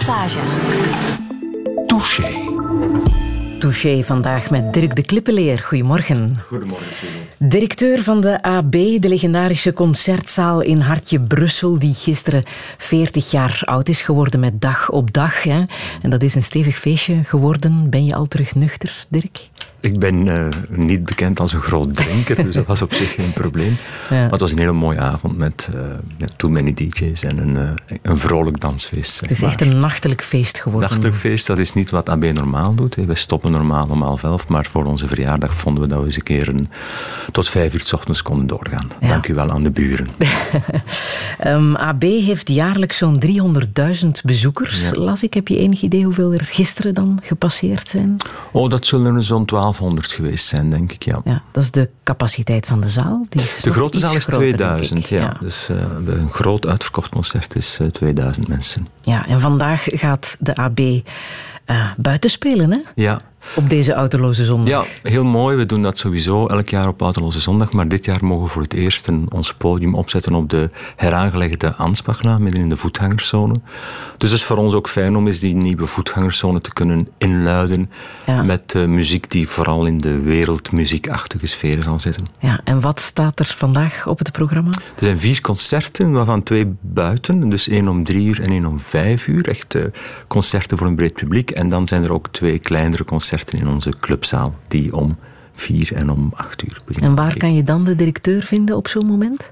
Massage. Touché. Touché vandaag met Dirk de Klippeleer. Goedemorgen. Goedemorgen, Directeur van de AB, de legendarische concertzaal in Hartje Brussel, die gisteren 40 jaar oud is geworden met dag op dag. Hè? En dat is een stevig feestje geworden. Ben je al terug nuchter, Dirk? Ik ben uh, niet bekend als een groot drinker, dus dat was op zich geen probleem. Ja. Maar het was een hele mooie avond met, uh, met too many DJ's en een, uh, een vrolijk dansfeest. Zeg het is maar. echt een nachtelijk feest geworden. Nachtelijk feest, dat is niet wat AB normaal doet. We stoppen normaal om half elf, maar voor onze verjaardag vonden we dat we eens een keer een, tot vijf uur s ochtends konden doorgaan. Ja. Dank u wel aan de buren. um, AB heeft jaarlijks zo'n 300.000 bezoekers, ja. las ik. Heb je enig idee hoeveel er gisteren dan gepasseerd zijn? Oh, dat zullen er zo'n 1200 geweest zijn, denk ik, ja. ja dat is de capaciteit van de zaal? Die is de grote zaal is groter, 2000, ja. ja. Dus uh, een groot uitverkocht concert is uh, 2000 mensen. Ja, en vandaag gaat de AB uh, buiten spelen, hè? Ja. Op deze autoloze zondag. Ja, heel mooi. We doen dat sowieso elk jaar op autoloze zondag. Maar dit jaar mogen we voor het eerst een, ons podium opzetten op de heraangelegde Anspachlaan, midden in de voetgangerszone. Dus het is voor ons ook fijn om eens die nieuwe voetgangerszone te kunnen inluiden ja. met uh, muziek die vooral in de wereldmuziekachtige sfeer zal zitten. Ja, en wat staat er vandaag op het programma? Er zijn vier concerten, waarvan twee buiten. Dus één om drie uur en één om vijf uur. Echt uh, concerten voor een breed publiek. En dan zijn er ook twee kleinere concerten in onze clubzaal, die om vier en om acht uur beginnen. En waar kan je dan de directeur vinden op zo'n moment?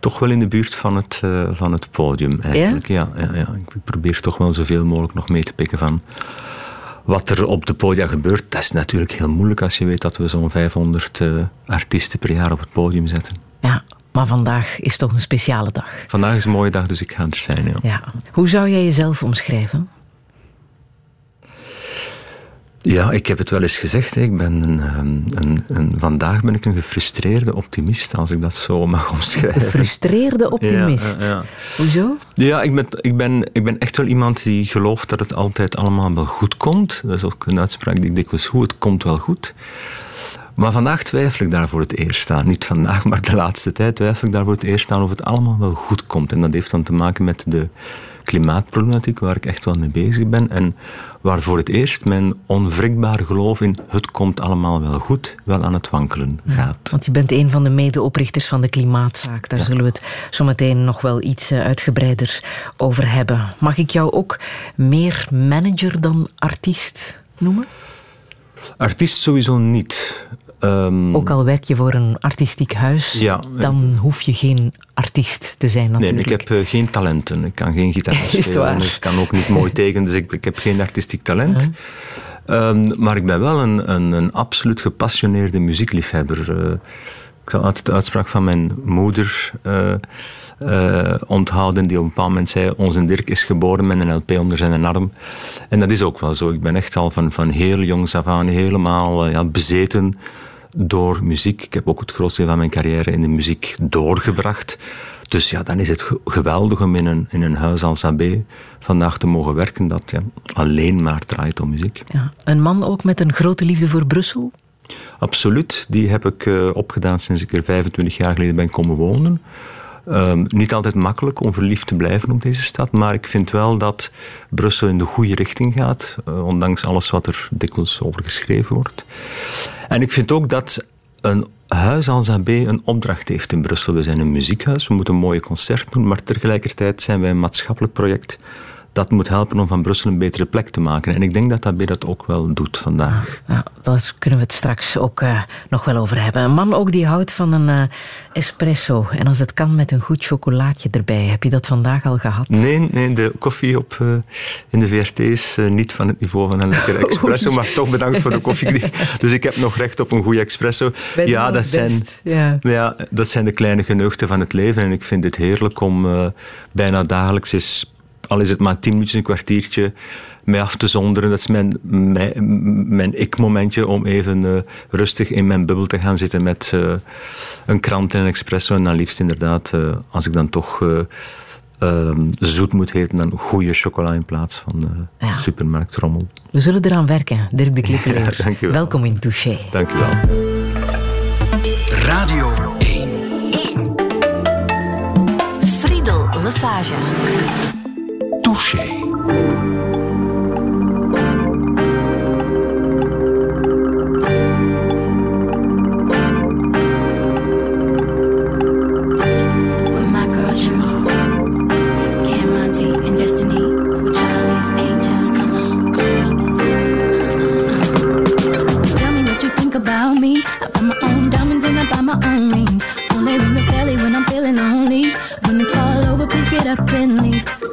Toch wel in de buurt van het, uh, van het podium eigenlijk. Ja? Ja, ja, ja? Ik probeer toch wel zoveel mogelijk nog mee te pikken van wat er op de podia gebeurt. Dat is natuurlijk heel moeilijk als je weet dat we zo'n 500 uh, artiesten per jaar op het podium zetten. Ja, maar vandaag is toch een speciale dag. Vandaag is een mooie dag, dus ik ga er zijn. Ja. Ja. Hoe zou jij jezelf omschrijven? Ja, ik heb het wel eens gezegd. Ik ben een, een, een, vandaag ben ik een gefrustreerde optimist, als ik dat zo mag omschrijven. Gefrustreerde optimist? Ja, ja. Hoezo? Ja, ik ben, ik, ben, ik ben echt wel iemand die gelooft dat het altijd allemaal wel goed komt. Dat is ook een uitspraak die ik dikwijls goed. Het komt wel goed. Maar vandaag twijfel ik daar voor het eerst aan. Niet vandaag, maar de laatste tijd twijfel ik daar voor het eerst aan of het allemaal wel goed komt. En dat heeft dan te maken met de klimaatproblematiek, waar ik echt wel mee bezig ben. En waar voor het eerst mijn onwrikbaar geloof in het komt allemaal wel goed, wel aan het wankelen gaat. Ja, want je bent een van de medeoprichters van de Klimaatzaak. Daar ja. zullen we het zometeen nog wel iets uitgebreider over hebben. Mag ik jou ook meer manager dan artiest noemen? Artiest sowieso niet. Um, ook al werk je voor een artistiek huis, ja, dan hoef je geen artiest te zijn natuurlijk. Nee, ik heb uh, geen talenten. Ik kan geen gitaar spelen. Ik kan ook niet mooi tekenen, dus ik, ik heb geen artistiek talent. Um, maar ik ben wel een, een, een absoluut gepassioneerde muziekliefhebber. Uh, ik zal altijd de uitspraak van mijn moeder uh, onthouden, die op een bepaald moment zei: Onze Dirk is geboren met een LP onder zijn arm. En dat is ook wel zo. Ik ben echt al van, van heel jongs af aan helemaal ja, bezeten door muziek. Ik heb ook het grootste van mijn carrière in de muziek doorgebracht. Dus ja, dan is het geweldig om in een, in een huis als AB vandaag te mogen werken dat ja, alleen maar draait om muziek. Ja. Een man ook met een grote liefde voor Brussel? Absoluut. Die heb ik uh, opgedaan sinds ik er 25 jaar geleden ben komen wonen. Um, niet altijd makkelijk om verliefd te blijven op deze stad, maar ik vind wel dat Brussel in de goede richting gaat, uh, ondanks alles wat er dikwijls over geschreven wordt. En ik vind ook dat een huis als AB een opdracht heeft in Brussel. We zijn een muziekhuis, we moeten een mooie concert doen, maar tegelijkertijd zijn wij een maatschappelijk project dat moet helpen om van Brussel een betere plek te maken. En ik denk dat AB dat ook wel doet vandaag. Ja, daar kunnen we het straks ook uh, nog wel over hebben. Een man ook die houdt van een uh, espresso. En als het kan met een goed chocolaatje erbij. Heb je dat vandaag al gehad? Nee, nee de koffie op, uh, in de VRT is niet van het niveau van een lekkere espresso. maar toch bedankt voor de koffie. Dus ik heb nog recht op een goede espresso. Ben ja, dat zijn, ja. ja, dat zijn de kleine geneugten van het leven. En ik vind het heerlijk om bijna dagelijks eens al is het maar tien minuutjes, een kwartiertje, mij af te zonderen. Dat is mijn, mijn, mijn ik-momentje om even uh, rustig in mijn bubbel te gaan zitten met uh, een krant en een espresso. En dan liefst inderdaad, uh, als ik dan toch zoet moet heten, dan goede chocola in plaats van ja. supermarktrommel. We zullen eraan werken, Dirk de Klippeleer. Ja, dank u wel. Welkom in Touché. Dank u wel. Radio 1. 1. Friedel Lassage. Touché.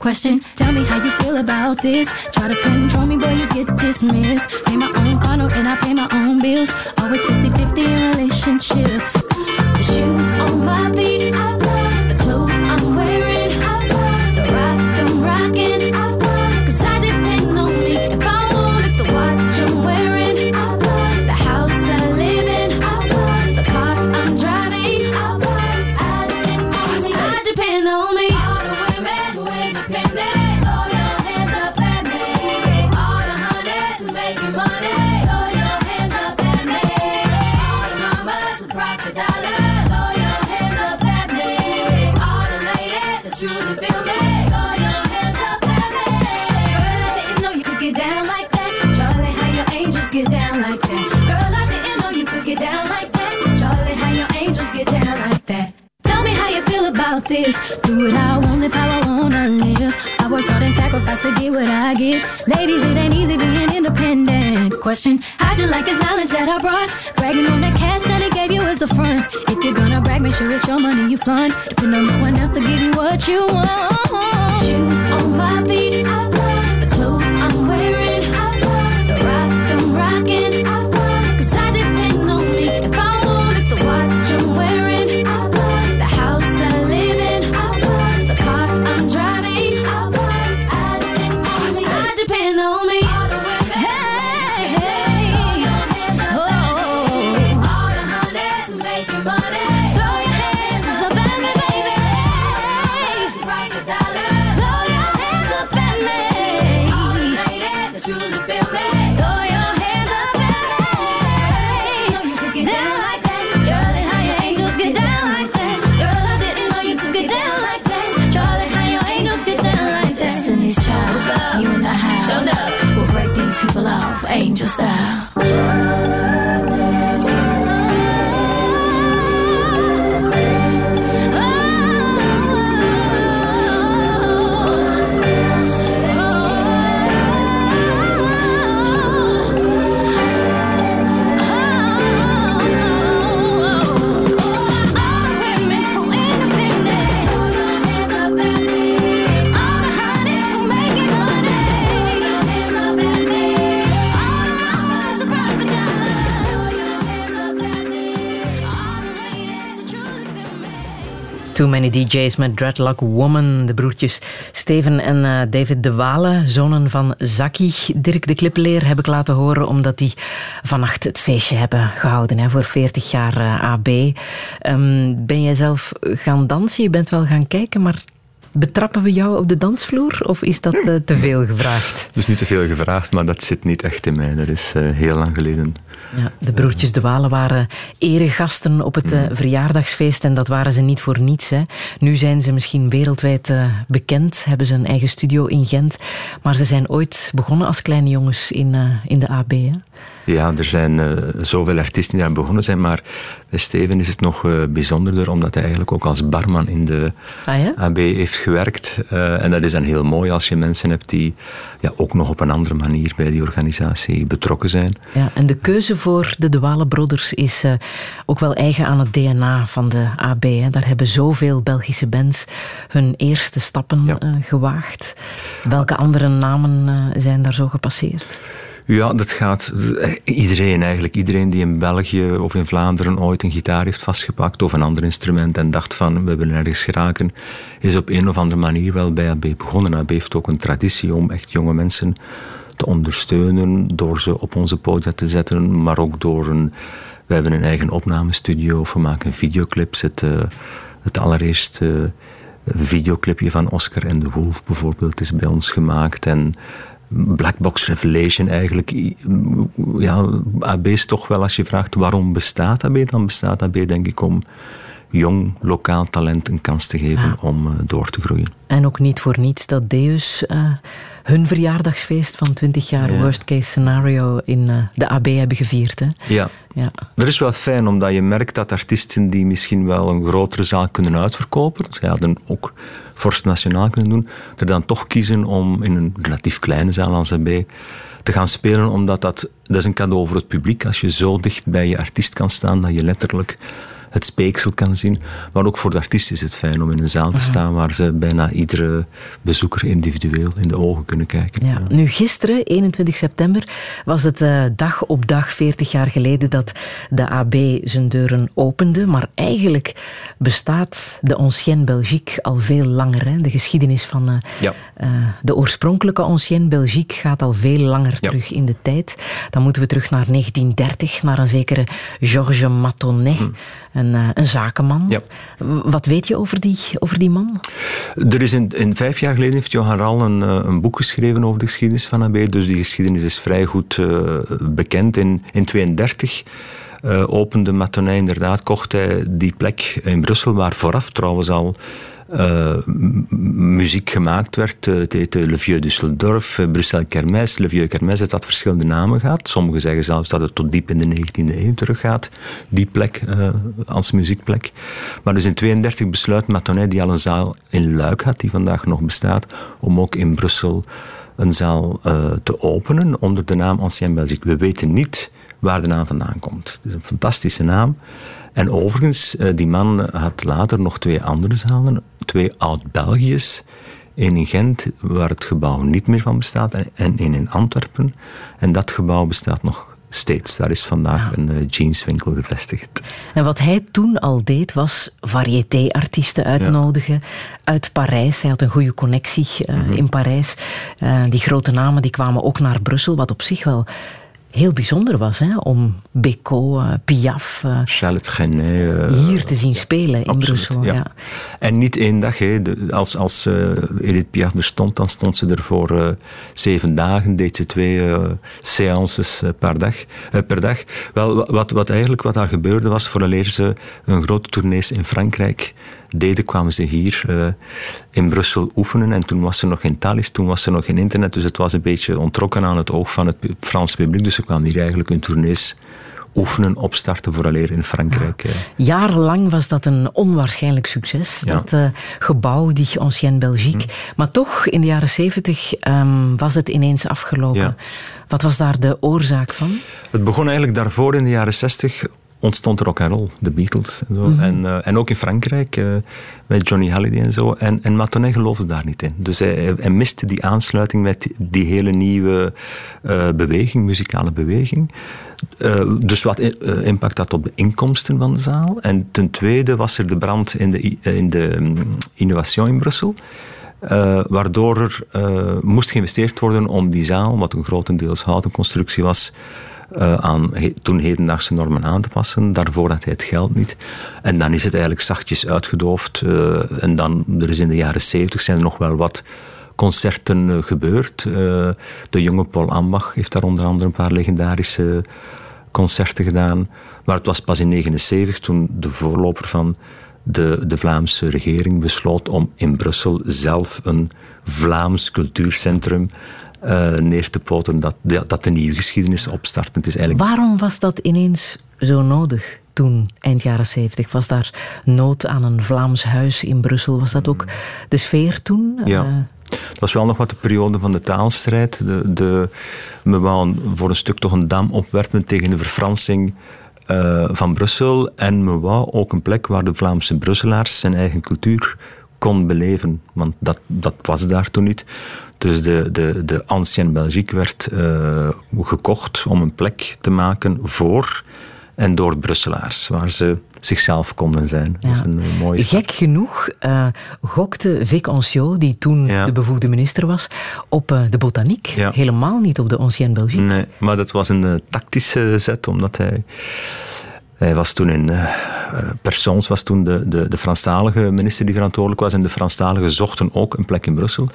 Question, tell me how you feel about this. Try to control me, boy, you get dismissed. Pay my own condo and I pay my own bills. Always 50-50 in relationships. The shoes on my feet, I this. Do what I want, live how I wanna live. I worked hard and sacrificed to get what I get. Ladies, it ain't easy being independent. Question, how'd you like this knowledge that I brought? Bragging on that cash that he gave you as the front. If you're gonna brag, make sure it's your money you fund. Depend on no one else to give you what you want. Shoes on my feet, Too Many DJ's met Dreadlock Woman. De broertjes Steven en uh, David de Walen, zonen van Zaki. Dirk de Klippeleer heb ik laten horen omdat die vannacht het feestje hebben gehouden hè, voor 40 jaar eh, AB. Ehm, ben jij zelf gaan dansen? Je bent wel gaan kijken, maar Betrappen we jou op de dansvloer of is dat uh, te veel gevraagd? Dus niet te veel gevraagd, maar dat zit niet echt in mij. Dat is uh, heel lang geleden. Ja, de broertjes De Walen waren eregasten op het uh, verjaardagsfeest en dat waren ze niet voor niets. Hè. Nu zijn ze misschien wereldwijd bekend, hebben ze een eigen studio in Gent, maar ze zijn ooit begonnen als kleine jongens in, in de AB. Hè. Ja, er zijn uh, zoveel artiesten die daar begonnen zijn, maar Steven is het nog uh, bijzonderder, omdat hij eigenlijk ook als barman in de ah, ja? AB heeft gewerkt. Uh, en dat is dan heel mooi als je mensen hebt die ja, ook nog op een andere manier bij die organisatie betrokken zijn. Ja, en de keuze voor de Duale Brothers is ook wel eigen aan het DNA van de AB. Hè. Daar hebben zoveel Belgische bands hun eerste stappen ja. gewaagd. Welke andere namen zijn daar zo gepasseerd? Ja, dat gaat iedereen eigenlijk. Iedereen die in België of in Vlaanderen ooit een gitaar heeft vastgepakt of een ander instrument en dacht van we willen ergens geraken, is op een of andere manier wel bij AB begonnen. AB heeft ook een traditie om echt jonge mensen te ondersteunen door ze op onze podium te zetten, maar ook door een... We hebben een eigen opnamestudio we maken videoclips. Het, uh, het allereerste videoclipje van Oscar en de Wolf bijvoorbeeld is bij ons gemaakt. En Black Box Revelation eigenlijk. Ja, AB is toch wel, als je vraagt waarom bestaat AB, dan bestaat AB denk ik om jong lokaal talent een kans te geven om uh, door te groeien. En ook niet voor niets dat Deus uh, hun verjaardagsfeest van 20 jaar ja. worst case scenario in uh, de AB hebben gevierd. Hè? Ja. ja, dat is wel fijn, omdat je merkt dat artiesten die misschien wel een grotere zaal kunnen uitverkopen, ze hadden ook Forst Nationaal kunnen doen, er dan toch kiezen om in een relatief kleine zaal als AB te gaan spelen, omdat dat, dat is een cadeau voor het publiek. Als je zo dicht bij je artiest kan staan, dat je letterlijk het speeksel kan zien. Maar ook voor de artiest is het fijn om in een zaal te staan waar ze bijna iedere bezoeker individueel in de ogen kunnen kijken. Ja. Nu, gisteren, 21 september, was het uh, dag op dag 40 jaar geleden dat de AB zijn deuren opende. Maar eigenlijk bestaat de Ancienne Belgique al veel langer. Hè? De geschiedenis van uh, ja. uh, de oorspronkelijke Ancienne Belgique gaat al veel langer terug in de tijd. Dan moeten we terug naar 1930, naar een zekere Georges Matonnet. Hm een, eh, een zakenman. Ja. Wat weet je over die, over die man? Er is in, in vijf jaar geleden heeft Johan Ral een, eh, een boek geschreven over de geschiedenis van AB. Dus die geschiedenis is vrij goed uh, bekend. In 1932 uh, opende Matonnet inderdaad, kocht hij die plek in Brussel, waar vooraf trouwens al muziek gemaakt werd. Uh, het heette Le Vieux Düsseldorf, uh, Bruxelles Kermes. Le Vieux Kermes, het had verschillende namen gehad. Sommigen zeggen zelfs dat het tot diep in de 19e eeuw teruggaat, die plek als muziekplek. Maar dus in 1932 besluit Matonnet, die al een zaal in Luik had, die vandaag nog bestaat, om ook in Brussel een zaal te openen onder de naam Ancien Belgique. We weten niet waar de naam vandaan komt. Het is een fantastische naam. En overigens, eh, die man had later nog twee andere zalen, twee oud-België's. Eén in Gent, waar het gebouw niet meer van bestaat, en één in Antwerpen. En dat gebouw bestaat nog steeds. Daar is vandaag een uh, jeanswinkel gevestigd. En wat hij toen al deed, was variété-artiesten uitnodigen uit Parijs. Hij had een goede connectie uh, mm -hmm. in Parijs. Uh, die grote namen die kwamen ook naar Brussel, wat op zich wel heel bijzonder was hè, om Beko, uh, Piaf, uh, Charlotte Genet, uh, hier te zien spelen in absoluut, Brussel. Ja. ja. En niet één dag. Hè. Als als Edith Piaf er stond, dan stond ze er voor zeven dagen, deed ze twee séances per dag. per dag. Wel, wat, wat eigenlijk wat daar gebeurde was, vooraleer ze een grote tournees in Frankrijk deden, kwamen ze hier uh, in Brussel oefenen. En toen was er nog geen Thalys, toen was er nog geen internet. Dus het was een beetje ontrokken aan het oog van het Frans publiek. Dus ze kwamen hier eigenlijk hun tournees oefenen, opstarten, vooraleer in Frankrijk. Ja. Jarenlang was dat een onwaarschijnlijk succes, ja. dat uh, gebouw, die Ancienne Belgique. Hm. Maar toch, in de jaren zeventig um, was het ineens afgelopen. Ja. Wat was daar de oorzaak van? Het begon eigenlijk daarvoor in de jaren zestig ontstond rock and roll, de Beatles en zo. Mm -hmm. en, uh, en ook in Frankrijk uh, met Johnny Halliday en zo. En, en geloofde daar niet in. Dus hij, hij miste die aansluiting met die, hele nieuwe uh, beweging, muzikale beweging. dus wat impact had op de inkomsten van de zaal. En ten tweede was er de brand in de, in de um, Innovation in Brussel. Uh, waardoor er uh, moest geïnvesteerd worden om die zaal, wat een grotendeels houten constructie was, uh, aan toen hedendaagse normen aan te passen. Daarvoor had hij het geld niet. En dan is het eigenlijk zachtjes uitgedoofd. Uh, en dan, er is in de jaren zeventig zijn er nog wel wat concerten uh, gebeurd. de jonge Paul Ambach heeft daar onder andere een paar legendarische concerten gedaan. Maar het was pas in 1979 toen de voorloper van de, de Vlaamse regering besloot om in Brussel zelf een Vlaams cultuurcentrum uh, neer te poten dat, dat de nieuwe geschiedenis opstartend is. Eigenlijk. Waarom was dat ineens zo nodig? Toen, eind jaren zeventig, was daar nood aan een Vlaams huis in Brussel. Was dat ook de sfeer toen? Ja. Uh, het was wel nog wat de periode van de taalstrijd. De, de, we wouden voor een stuk toch een dam opwerpen tegen de verfransing uh, van Brussel. En we wou ook een plek waar de Vlaamse Brusselaars zijn eigen cultuur kon beleven. Want dat, dat was daar toen niet. Dus de, de, de Ancienne Belgique werd uh, gekocht om een plek te maken voor en door Brusselaars, waar ze zichzelf konden zijn. Ja. Dat is een mooie Gek genoeg uh, gokte Vic Anciot, die toen ja. de bevoegde minister was, op uh, de botaniek. Ja. Helemaal niet op de Ancienne Belgique. Nee, maar dat was een uh, tactische zet, omdat hij hij was toen in uh, Persons was toen de, de, de Franstalige minister die verantwoordelijk was en de Franstaligen zochten ook een plek in Brussel.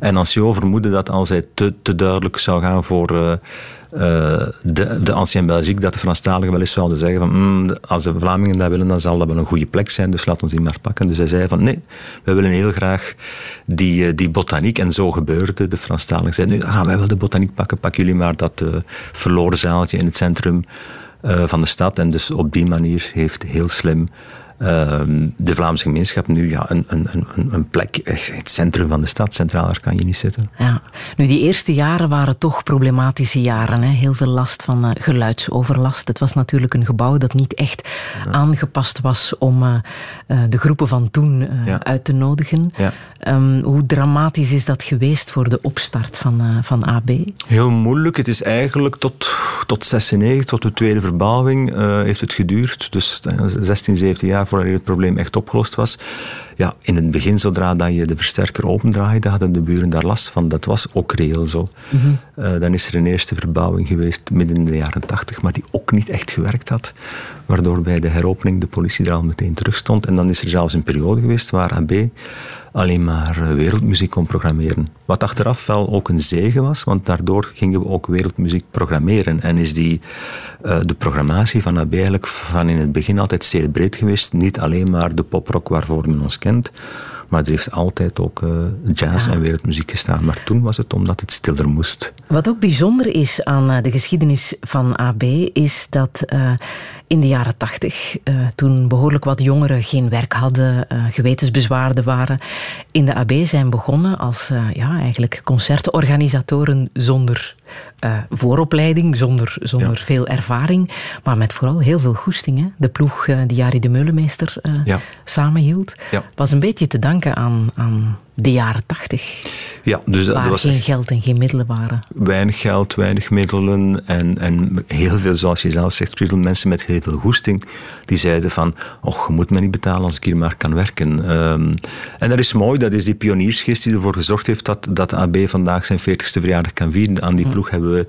En Anciot vermoedde dat als hij te, te duidelijk zou gaan voor uh, uh, de, de Ancienne Belgique, dat de Franstaligen wel eens zouden zeggen van mm, als de Vlamingen dat willen, dan zal dat wel een goede plek zijn, dus laat ons die maar pakken. Dus hij zei van nee, we willen heel graag die, die botaniek. En zo gebeurde. De Franstaligen zeiden, nu gaan wij wel de botaniek pakken, pak jullie maar dat verloren zaaltje in het centrum uh, van de stad. En dus op die manier heeft heel slim Ehm, de Vlaamse gemeenschap nu ja, een, een, een, een plek, het centrum van de stad, centraler kan je niet zitten. Ja. Nu, die eerste jaren waren toch problematische jaren. Hè? Heel veel last van uh, geluidsoverlast. Het was natuurlijk een gebouw dat niet echt aangepast was om uh, uh, de groepen van toen uit te nodigen. Ja. Um, hoe dramatisch is dat geweest voor de opstart van, van AB? Heel moeilijk. Het is eigenlijk tot, tot 96, tot de tweede verbouwing, heeft het geduurd. Dus 16, 17 jaar voordat het probleem echt opgelost was. Ja, in het begin, zodra dat je de versterker opendraaide, hadden de buren daar last van. Dat was ook reëel zo. Mhm. Eh, dan is er een eerste verbouwing geweest midden in de jaren tachtig, maar die ook niet echt gewerkt had. Waardoor bij de heropening de politie er al meteen terug stond. En dan is er zelfs een periode geweest waar AB alleen maar eh, wereldmuziek kon programmeren. Wat achteraf wel ook een zegen was, want daardoor gingen we ook wereldmuziek programmeren. En is die, uh, de programmatie van AB eigenlijk van in het begin altijd zeer breed geweest. Niet alleen maar de poprock waarvoor men ons kent, maar er heeft altijd ook uh, jazz en wereldmuziek gestaan. Maar toen was het omdat het stiller moest. Wat ook bijzonder is aan de geschiedenis van AB, is dat in de jaren tachtig, uh, toen behoorlijk wat jongeren geen werk hadden, gewetensbezwaarden waren, in de AB zijn begonnen als ja, eigenlijk concertorganisatoren zonder vooropleiding, zonder, zonder ja. veel ervaring, maar met vooral heel veel goesting. Hè? De ploeg die Jari de Meulemeester ja. samenhield, was een beetje te danken aan, aan de jaren tachtig. Ja, dus waar was geen geld en geen middelen waren. Weinig geld, weinig middelen en, en heel veel, zoals je zelf zegt, veel mensen met heel veel goesting, die zeiden van, oh, je moet me niet betalen als ik hier maar kan werken. Um, en dat is mooi, dat is die pioniersgeest die ervoor gezorgd heeft dat, dat AB vandaag zijn 40ste verjaardag kan vieren. Aan die hm. ploeg hebben we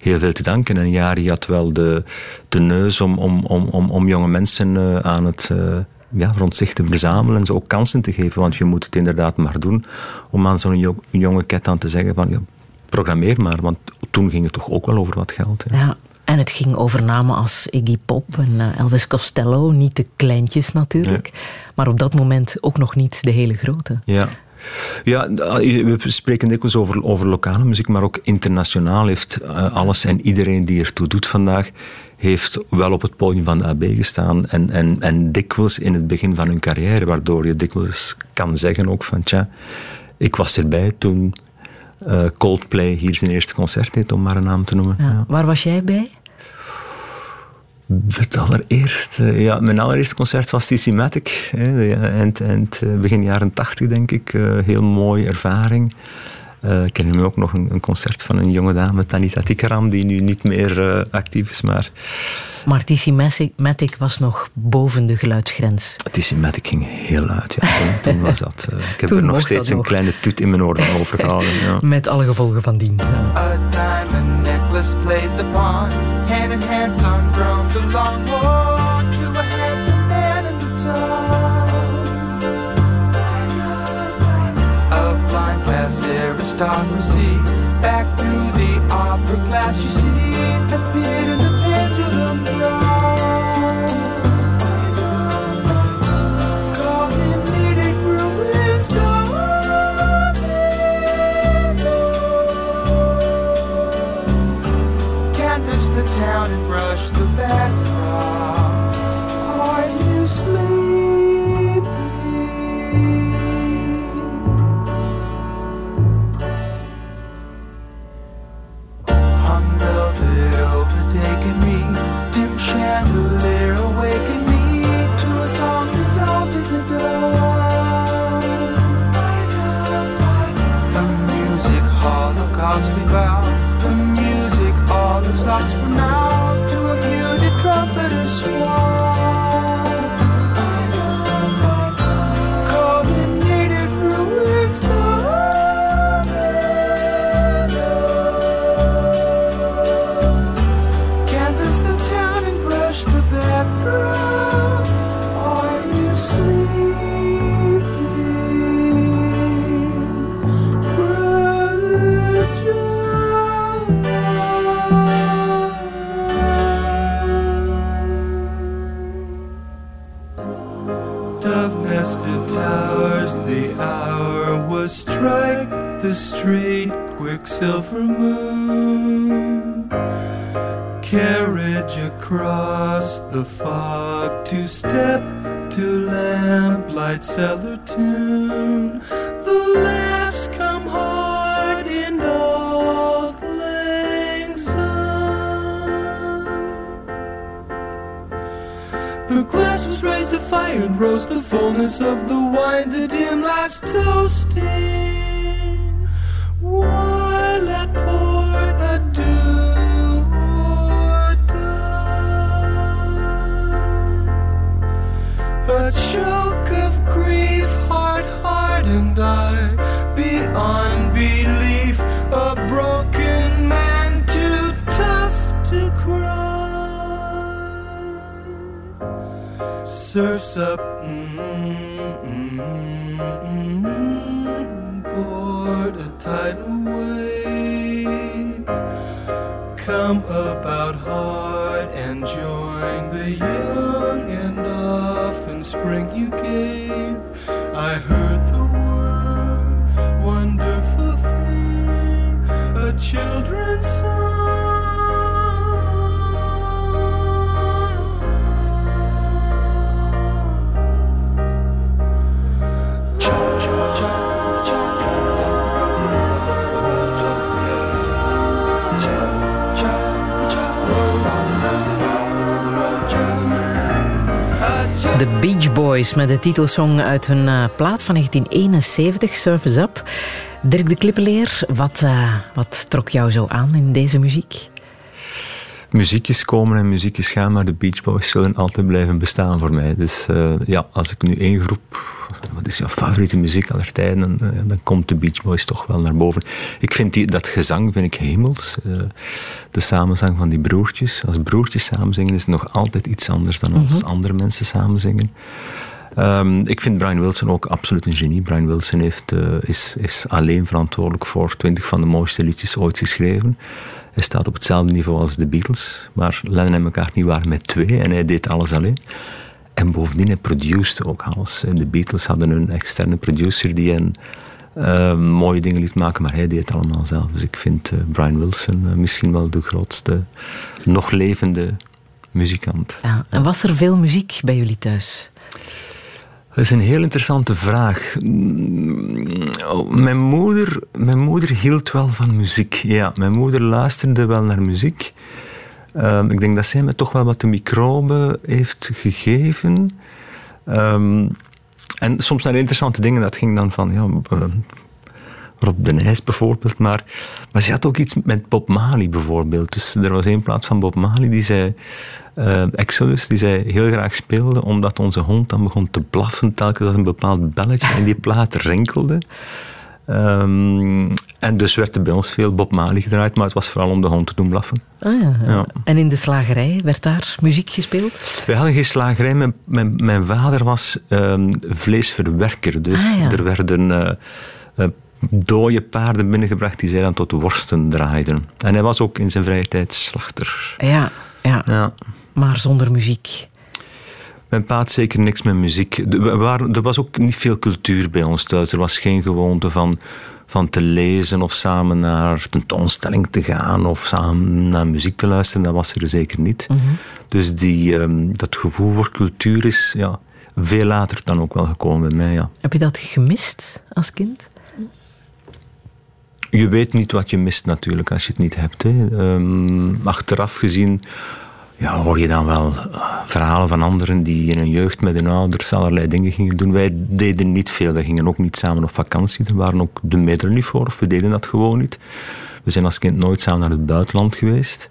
heel veel te danken. En Jari had wel de, de neus om, om, om, om, om jonge mensen uh, aan het... Uh, ja, rond zich te verzamelen en ze ook kansen te geven. Want je moet het inderdaad maar doen om aan zo'n jonge ket aan te zeggen van ja, programmeer maar. Want toen ging het toch ook wel over wat geld. Hè. Ja, en het ging over namen als Iggy Pop en eh, Elvis Costello. Niet de kleintjes natuurlijk. Maar op dat moment ook nog niet de hele grote. Ja. Ja, we spreken dikwijls over, over lokale muziek, maar ook internationaal heeft eh, alles en iedereen die ertoe doet vandaag, heeft wel op het podium van de AB gestaan en, en, en dikwijls in het begin van hun carrière, waardoor je dikwijls kan zeggen ook van tja, ik was erbij toen uh, Coldplay hier zijn eerste concert deed, om maar een naam te noemen. Ja. Waar was jij bij? Het allereerste, ja, mijn allereerste concert was TC Matic, eind, eind, eh, begin jaren tachtig denk ik. Uh, heel mooie ervaring. Uh, ik ken nu ook nog een, een, concert van een jonge dame, Tanita Tikaram, die nu niet meer uh, actief is. Maar, maar TC Matic was nog boven de geluidsgrens. TC Matic ging heel uit, ja. Toen, toen was dat. Uh, ik heb toen er nog steeds een nog. kleine toet in mijn oren overgehouden. Ja. Met alle gevolgen van dien. A diamond necklace played the pawn, hand in hand some drums along to aristocracy. Back through the opera glass, you see the pit across the fog to step to lamplight cellar tune. The laughs come hard in old lang The glass was raised to fire and rose the fullness of the wine, the dim last toasting. Boys met de titelsong uit hun uh, plaat van 1971, Surface Up. Dirk de Klippeleer, wat, uh, wat trok jou zo aan in deze muziek? Muziekjes komen en muziekjes gaan, maar de Beach Boys zullen altijd blijven bestaan voor mij. Dus uh, ja, als ik nu één groep, wat is jouw favoriete muziek aller tijden, dan, dan komt de Beach Boys toch wel naar boven. Ik vind die, dat gezang vind ik hemels. Uh, de samenzang van die broertjes. Als broertjes samen zingen is het nog altijd iets anders dan als mm -hmm. andere mensen samen zingen. Um, ik vind Brian Wilson ook absoluut een genie. Brian Wilson heeft, uh, is, is alleen verantwoordelijk voor twintig van de mooiste liedjes ooit geschreven. Hij staat op hetzelfde niveau als de Beatles, maar Lennon en McCartney waren met twee en hij deed alles alleen. En bovendien, hij produceerde ook alles. De Beatles hadden een externe producer die hen uh, mooie dingen liet maken, maar hij deed het allemaal zelf. Dus ik vind uh, Brian Wilson misschien wel de grootste nog levende muzikant. Ja, en was er veel muziek bij jullie thuis? Dat is een heel interessante vraag. Mijn moeder, mijn moeder hield wel van muziek. Ja, mijn moeder luisterde wel naar muziek. Um, ik denk dat zij me toch wel wat de microbe heeft gegeven. Um, en soms naar interessante dingen. Dat ging dan van... Ja, uh, Rob de Nijs bijvoorbeeld. Maar, maar ze had ook iets met Bob Marley bijvoorbeeld. Dus er was één plaats van Bob Marley die zei... Uh, Exodus, die zij heel graag speelde, omdat onze hond dan begon te blaffen telkens als een bepaald belletje in die plaat rinkelde. Um, en dus werd er bij ons veel Bob Marley gedraaid, maar het was vooral om de hond te doen blaffen. Ah, ja. En in de slagerij, werd daar muziek gespeeld? Wij hadden geen slagerij. Mijn, mijn, mijn vader was um, vleesverwerker, dus ah, er werden... Uh, uh, dode paarden binnengebracht die zij dan tot worsten draaiden. En hij was ook in zijn vrije tijd slachter. Ja, ja. ja. maar zonder muziek. Mijn pa had zeker niks met muziek. Er, waren, er was ook niet veel cultuur bij ons thuis. Er was geen gewoonte van, van te lezen of samen naar tentoonstelling te gaan of samen naar muziek te luisteren. Dat was er zeker niet. Mm -hmm. Dus die, um, dat gevoel voor cultuur is ja, veel later dan ook wel gekomen bij mij. Ja. Heb je dat gemist als kind? Je weet niet wat je mist natuurlijk als je het niet hebt. Hè. Um, achteraf gezien ja, hoor je dan wel verhalen van anderen die in hun jeugd met hun ouders allerlei dingen gingen doen. Wij deden niet veel. Wij gingen ook niet samen op vakantie. Er waren ook de middelen niet voor. Of we deden dat gewoon niet. We zijn als kind nooit samen naar het buitenland geweest.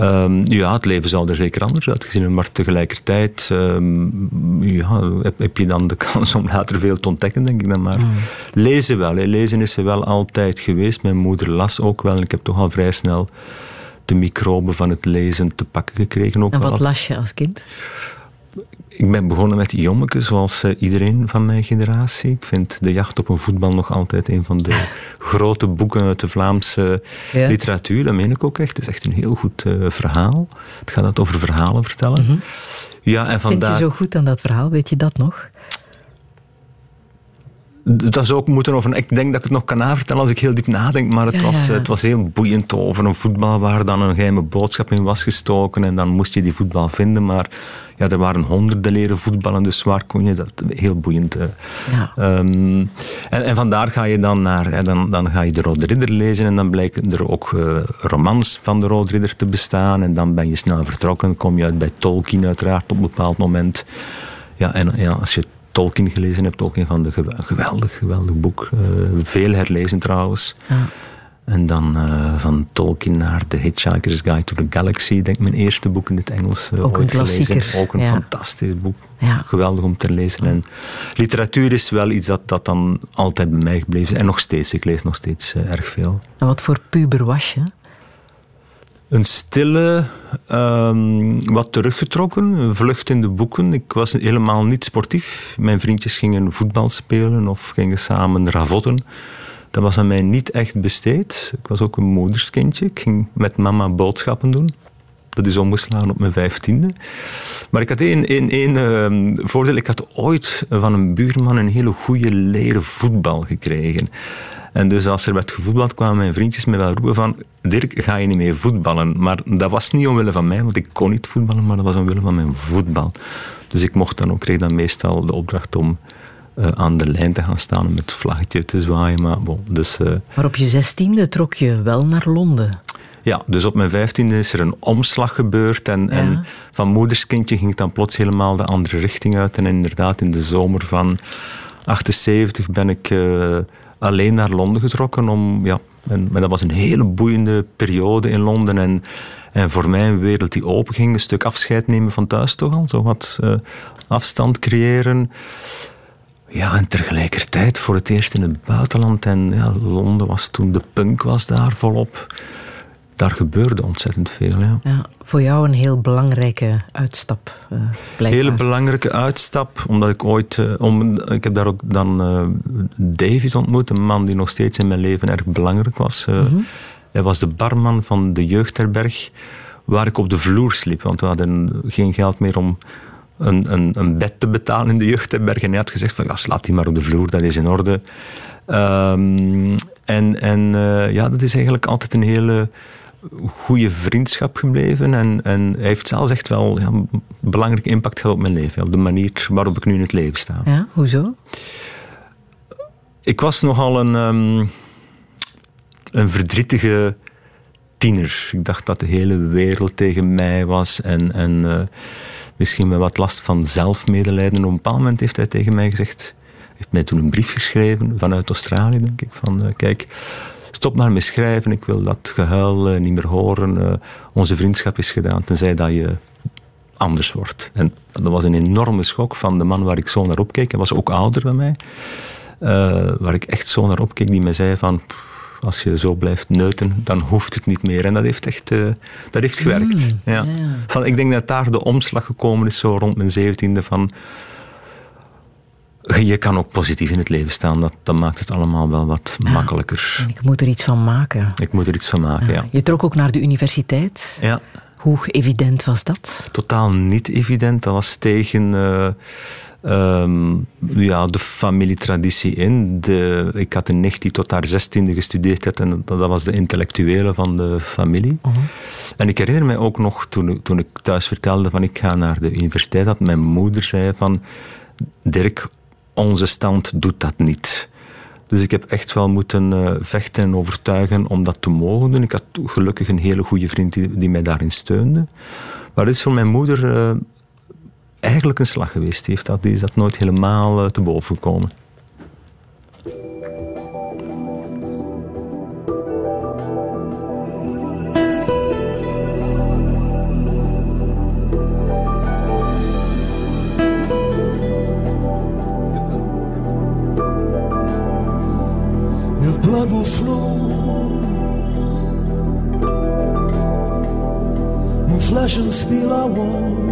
Um, ja, het leven zou er zeker anders uitgezien hebben, maar tegelijkertijd um, ja, heb, heb, je dan de kans om later veel te ontdekken, denk ik dan maar. Mm. Lezen wel, hè. lezen is er wel altijd geweest. Mijn moeder las ook wel en ik heb toch al vrij snel de microben van het lezen te pakken gekregen. Ook en wat als... las je als kind? Ik ben begonnen met Jommeke, zoals uh, iedereen van mijn generatie. Ik vind De Jacht op een Voetbal nog altijd een van de grote boeken uit de Vlaamse ja. literatuur. Dat meen ik ook echt. Het is echt een heel goed uh, verhaal. Het gaat over verhalen vertellen. Mm -hmm. ja, en vandaar... Vind je zo goed aan dat verhaal? Weet je dat nog? Dat zou ook moeten over. Ik denk dat ik het nog kan navertellen als ik heel diep nadenk, maar het, was, het was heel boeiend over een voetbal waar dan een geheime boodschap in was gestoken en dan moest je die voetbal vinden. Maar ja, er waren honderden leren voetballen, dus waar kon je dat? Heel boeiend. Ja. Ehm, en, en vandaar ga je dan naar, dan, dan ga je de Rode Ridder lezen en dan blijken er ook uh, romans van de Rode Ridder te bestaan en dan ben je snel vertrokken, kom je uit bij Tolkien uiteraard op een bepaald moment. Ja, en ja, als je Tolkien gelezen hebt, ook een van de geweldig, geweldig boek. Uh, veel herlezen trouwens. Ja. En dan uh, van Tolkien naar The Hitchhiker's Guide to the Galaxy, denk mijn eerste boek in het Engels. Uh, ook een klassieker. Ook een fantastisch boek. Ja. Geweldig om te lezen. En literatuur is wel iets dat, dat dan altijd bij mij gebleven is. En nog steeds, ik lees nog steeds erg veel. En wat voor puber was je? Een stille, um, wat teruggetrokken, vlucht in de boeken. Ik was helemaal niet sportief. Mijn vriendjes gingen voetbal spelen of gingen samen ravotten. Dat was aan mij niet echt besteed. Ik was ook een moederskindje. Ik ging met mama boodschappen doen. Dat is omgeslagen op mijn vijftiende. Maar ik had één, één, één uh, voordeel. Ik had ooit van een buurman een hele goede leren voetbal gekregen. En dus als er werd gevoetbald, kwamen mijn vriendjes me wel roepen van Dirk, ga je niet meer voetballen? Maar dat was niet omwille van mij, want ik kon niet voetballen, maar dat was omwille van mijn voetbal. Dus ik mocht dan ook, kreeg dan meestal de opdracht om uh, aan de lijn te gaan staan en met het vlaggetje te zwaaien. Maar, bon, dus, uh, maar op je zestiende trok je wel naar Londen. Ja, dus op mijn vijftiende is er een omslag gebeurd. En, ja. en van moederskindje ging het dan plots helemaal de andere richting uit. En inderdaad, in de zomer van 78 ben ik uh, alleen naar Londen getrokken. Om, ja, en, maar dat was een hele boeiende periode in Londen. En, en voor mij een wereld die open ging. Een stuk afscheid nemen van thuis toch al. Zo wat uh, afstand creëren. Ja, en tegelijkertijd voor het eerst in het buitenland. En ja, Londen was toen de punk was daar volop. Daar gebeurde ontzettend veel. Ja. ja voor jou een heel belangrijke uitstap. Uh, hele belangrijke uitstap, omdat ik ooit. Uh, om, ik heb daar ook dan uh, David ontmoet, een man die nog steeds in mijn leven erg belangrijk was. Mm -hmm. Hij was de barman van de jeugdherberg waar ik op de vloer sliep, want we hadden geen geld meer om een, een, een, bed te betalen in de jeugdherberg. En hij had gezegd van, ja, slaap die maar op de vloer, dat is in orde. Um, en en ja, dat is eigenlijk altijd een hele goede vriendschap gebleven. En, en hij heeft zelfs echt wel ja, een belangrijke impact gehad op mijn leven. Op de manier waarop ik nu in het leven sta. Ja, hoezo? Ik was nogal een, um, een verdrietige tiener. Ik dacht dat de hele wereld tegen mij was. En, en uh, misschien met wat last van zelfmedelijden. Op een bepaald moment heeft hij tegen mij gezegd... heeft mij toen een brief geschreven vanuit Australië, denk ik. Van, uh, kijk, stop maar met schrijven. Ik wil dat gehuil uh, niet meer horen. onze vriendschap is gedaan, tenzij dat je anders wordt. En dat was een enorme schok van de man waar ik zo naar opkeek. Hij was ook ouder dan mij. waar ik echt zo naar opkeek, die mij zei van als je zo blijft neuten, dan hoeft het niet meer. En dat heeft echt dat heeft gewerkt. Mm, ja. Van, ik denk dat daar de omslag gekomen is, zo rond mijn zeventiende, van je kan ook positief in het leven staan. Dat, dat maakt het allemaal wel wat ja. makkelijker. ik moet er iets van maken. Ik moet er iets van maken, ja. Je trok ook naar de universiteit. Ja. Hoe evident was dat? Totaal niet evident. Dat was tegen... Uh, um, ja, de familietraditie in. De, ik had een nicht die tot haar zestiende gestudeerd had en dat was de intellectuele van de familie. Uh -huh. En ik herinner mij ook nog, toen, toen ik thuis vertelde van ik ga naar de universiteit, dat mijn moeder zei van Dirk, onze stand doet dat niet. Dus ik heb echt wel moeten uh, vechten en overtuigen om dat te mogen doen. Ik had gelukkig een hele goede vriend die, mij daarin steunde. Maar het is voor mijn moeder uh, eigenlijk een slag geweest. Die, heeft dat, is dat nooit helemaal uh, te boven gekomen. Still I I want.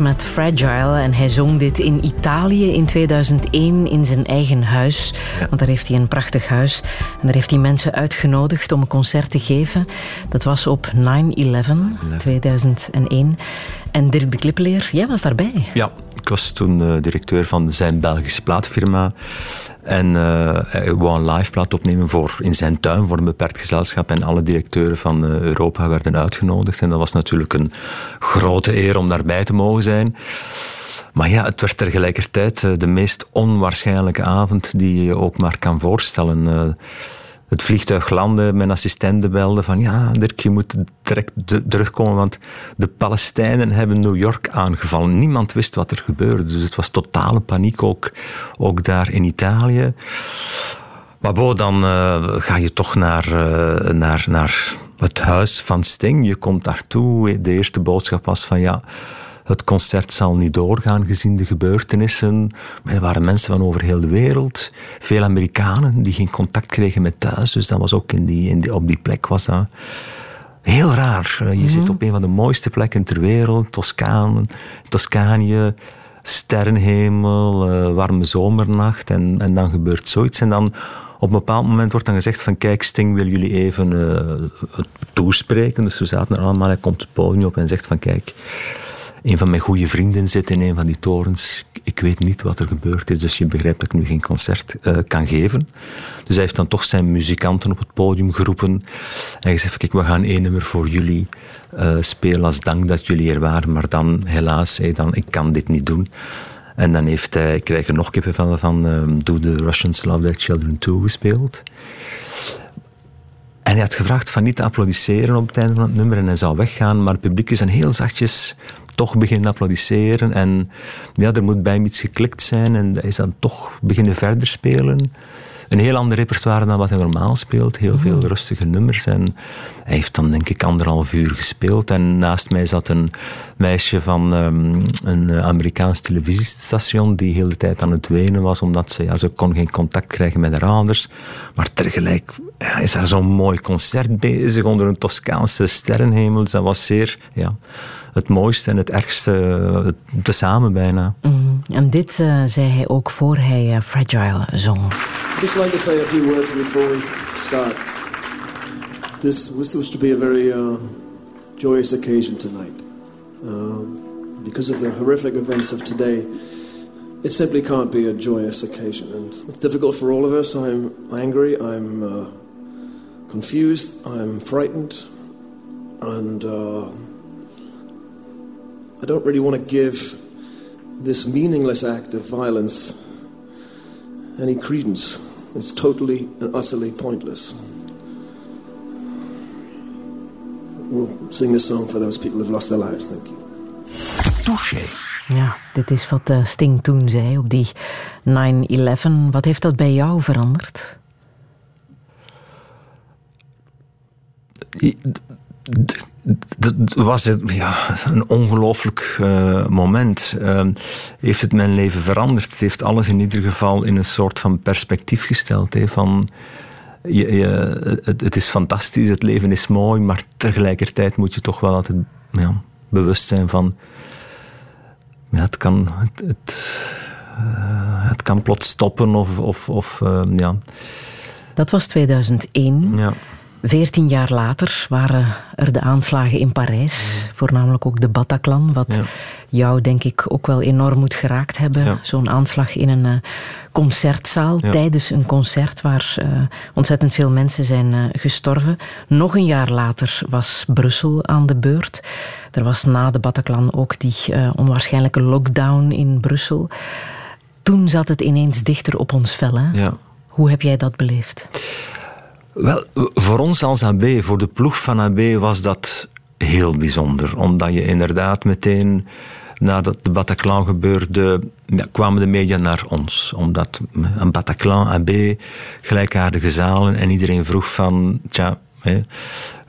Met Fragile. En hij zong dit in Italië in 2001 in zijn eigen huis. Want daar heeft hij een prachtig huis. En daar heeft hij mensen uitgenodigd om een concert te geven. Dat was op 9-11, 2001. En Dirk de Klippeleer, jij was daarbij. Ja, was toen uh, directeur van zijn Belgische plaatfirma. En uh, hij wou een live plaat opnemen voor, in zijn tuin voor een beperkt gezelschap. En alle directeuren van uh, Europa werden uitgenodigd. En dat was natuurlijk een grote eer om daarbij te mogen zijn. Maar ja, het werd tegelijkertijd de meest onwaarschijnlijke avond die je ook maar kan voorstellen het vliegtuig landde, mijn assistenten belde van ja, Dirk, je moet direct terugkomen, want de Palestijnen hebben New York aangevallen. Niemand wist wat er gebeurde, dus het was totale paniek ook, ook daar in Italië. Maar bo, dan uh, ga je toch naar, uh, naar, naar het huis van Sting. Je komt daartoe. De eerste boodschap was van ja, het concert zal niet doorgaan gezien de gebeurtenissen. Maar er waren mensen van over heel de wereld. Veel Amerikanen die geen contact kregen met thuis. Dus dat was ook in die, in die, op die plek was dat heel raar. Je mhm. zit op een van de mooiste plekken ter wereld. Toscaan, Toscanië, sterrenhemel, uh, warme zomernacht. En, en dan gebeurt zoiets. En dan op een bepaald moment wordt dan gezegd van kijk, Sting wil jullie even uh, toespreken. Dus we zaten er allemaal, hij komt het podium op en zegt van kijk, een van mijn goede vrienden zit in een van die torens. Ik weet niet wat er gebeurd is, dus je begrijpt dat ik nu geen concert uh, kan geven. Dus hij heeft dan toch zijn muzikanten op het podium geroepen. En gezegd, kijk, we gaan één nummer voor jullie uh, spelen als dank dat jullie er waren. Maar dan, helaas, hij dan, ik kan dit niet doen. En dan heeft hij, ik krijg er nog kippenvel van, uh, Do the Russians Love Their Children Too gespeeld. En hij had gevraagd van niet te applaudisseren op het einde van het nummer en hij zou weggaan, maar het publiek is dan heel zachtjes toch beginnen applaudisseren. En ja, er moet bij hem iets geklikt zijn en hij is dan toch beginnen verder spelen. een heel ander repertoire dan wat hij normaal speelt. Heel veel mhm. rustige nummers. En hij heeft dan denk ik anderhalf uur gespeeld. En naast mij zat een meisje van um, een Amerikaans televisiestation die heel de tijd aan het wenen was, omdat ze, ja, ze kon geen contact krijgen met haar ouders. Maar tegelijk ja, is er zo'n mooi concert bezig onder een Toscaanse sterrenhemel. Dus dat was zeer... Ja, het mooiste en het ergste uh, tezamen bijna. Mm. En dit uh, zei hij ook voor hij uh, Fragile zong. Just like to say a few words before we start. This was supposed to be a very uh, joyous occasion tonight. Um, because of the horrific events of today, it simply can't be a joyous occasion. And it's difficult for all of us. I'm angry, I'm uh, confused, I'm frightened, and uh, I don't really want to give this meaningless act of violence any credence. It's totally and utterly pointless. We'll sing this song for those people who've lost their lives. Thank you. Touché. Ja, dit is wat uh, Sting toen zei op die 9-11. Wat heeft dat bij jou veranderd? Dat was ja, een ongelooflijk uh, moment. Uh, heeft het mijn leven veranderd? Het heeft alles in ieder geval in een soort van perspectief gesteld. Hè, van, je, je, het, het, is fantastisch, het leven is mooi, maar tegelijkertijd moet je toch wel altijd ja, bewust zijn van. Ja, het, kan, het, het, uh, het kan plots stoppen of. of, of ehm, ja. Dat was 2001. Ja. Veertien jaar later waren er de aanslagen in Parijs, voornamelijk ook de Bataclan, wat jou denk ik ook wel enorm moet geraakt hebben. Zo'n aanslag in een uh, concertzaal tijdens een concert waar uh, ontzettend veel mensen zijn uh, gestorven. Nog een jaar later was Brussel aan de beurt. Er was na de Bataclan ook die onwaarschijnlijke lockdown in Brussel. Toen zat het ineens dichter op ons vel. Hè? Hoe heb jij dat beleefd? Wel, voor ons als AB, voor de ploeg van AB, was dat heel bijzonder. Omdat je inderdaad meteen, nadat de Bataclan gebeurde, kwamen de media naar ons. Omdat een Bataclan, AB, gelijkaardige zalen en iedereen vroeg van, tja,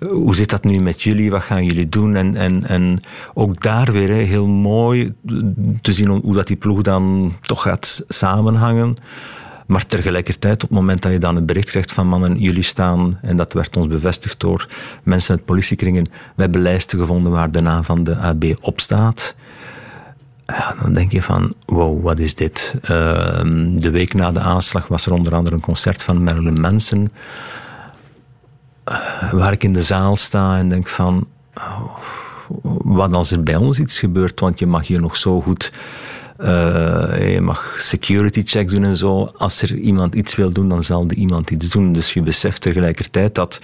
hoe zit dat nu met jullie? Wat gaan jullie doen? En, en, en ook daar weer heel mooi te zien hoe dat die ploeg dan toch gaat samenhangen. Maar tegelijkertijd, op het moment dat je dan het bericht krijgt van mannen, jullie staan, en dat werd ons bevestigd door mensen uit politiekringen, we hebben lijsten gevonden waar de naam van de AB op staat. Ja, dan denk je van, wow, wat is dit? Ehm, de week na de aanslag was er onder andere een concert van Marilyn Manson, uh, waar ik in de zaal sta en denk van, oh, wat als er bij ons iets gebeurt, want je mag hier nog zo goed je mag security checks doen en zo. Als er iemand iets wil doen, dan zal die iemand iets doen. Dus je beseft tegelijkertijd dat,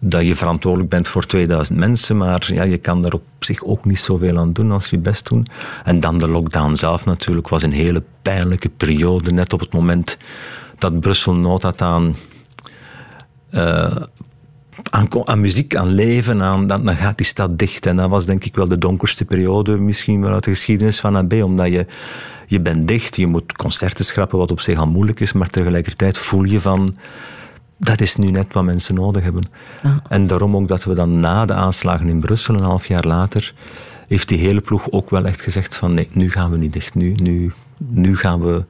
dat je verantwoordelijk bent voor 2000 mensen, maar ja, je kan daar op zich ook niet zoveel aan doen als je best doen. En dan de lockdown zelf natuurlijk was een hele pijnlijke periode, net op het moment dat Brussel nood had aan uh, aan, aan, muziek, aan leven, aan, dan, dan gaat die stad dicht. En dat was denk ik wel de donkerste periode misschien wel uit de geschiedenis van AB, omdat je, je bent dicht, je moet concerten schrappen, wat op zich al moeilijk is, maar tegelijkertijd voel je van, dat is nu net wat mensen nodig hebben. En daarom ook dat we dan na de aanslagen in Brussel, een half jaar later, heeft die hele ploeg ook wel echt gezegd van, nee, nu gaan we niet dicht, nu, nu, nu gaan we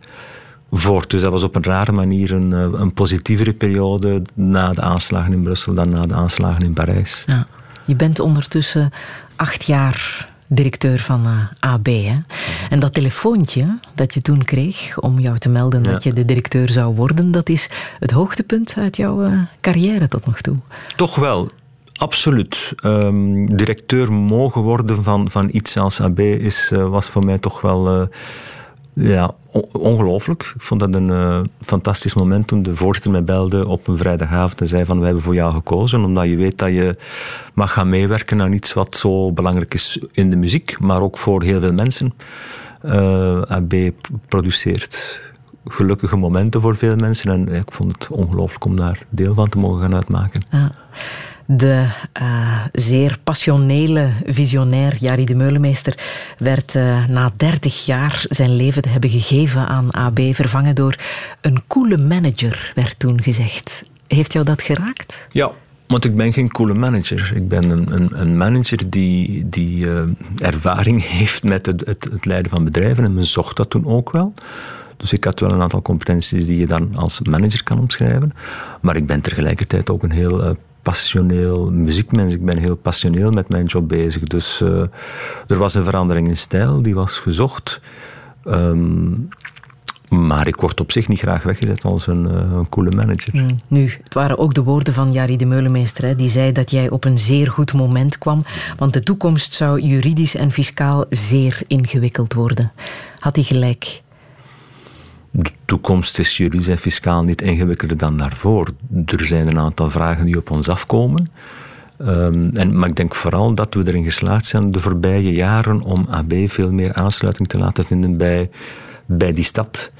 voort. Dus dat was op een rare manier een, eh, een positievere periode na de aanslagen in Brussel dan na de aanslagen in Parijs. Ja. Je bent ondertussen acht jaar directeur van uh, eh, AB. Hè? En dat telefoontje dat je toen kreeg om jou te melden dat je de directeur zou worden, dat is het hoogtepunt uit jouw uh, carrière tot nog toe. Toch wel. Absoluut. Um, directeur mogen worden van, van iets als AB is, was voor mij toch wel ja, ongelooflijk. Ik vond dat een uh, fantastisch moment toen de voorzitter mij belde op een vrijdagavond en zei van wij hebben voor jou gekozen, omdat je weet dat je mag gaan meewerken aan iets wat zo belangrijk is in de muziek, maar ook voor heel veel mensen. Uh, eh, AB produceert gelukkige momenten voor veel mensen en ik vond het ongelooflijk om daar deel van te mogen gaan uitmaken. Ja. De uh, zeer passionele visionair Jari de Meulemeester werd uh, na 30 jaar zijn leven te hebben gegeven aan AB, vervangen door een coole manager, werd toen gezegd. Heeft jou dat geraakt? Ja, want ik ben geen coole manager. Ik ben een, een, een manager die, die uh, ervaring heeft met het, het, het, leiden van bedrijven. En men zocht dat toen ook wel. Dus ik had wel een aantal competenties die je dan als manager kan omschrijven. Maar ik ben tegelijkertijd ook een heel passioneel muziekmens. Ik ben heel passioneel met mijn job bezig. Dus uh, er was een verandering in stijl, die was gezocht. Um, maar ik word op zich niet graag weggezet als een, een coole manager. Mm, nu, het waren ook de woorden van Jari de Meulemeester. Hè, die zei dat jij op een zeer goed moment kwam. Want de toekomst zou juridisch en fiscaal zeer ingewikkeld worden. Had hij gelijk? De toekomst is juridisch en fiscaal niet ingewikkelder dan daarvoor. Er zijn een aantal vragen die op ons afkomen. Um, en, maar ik denk vooral dat we erin geslaagd zijn de voorbije jaren om AB veel meer aansluiting te laten vinden bij bij die stad.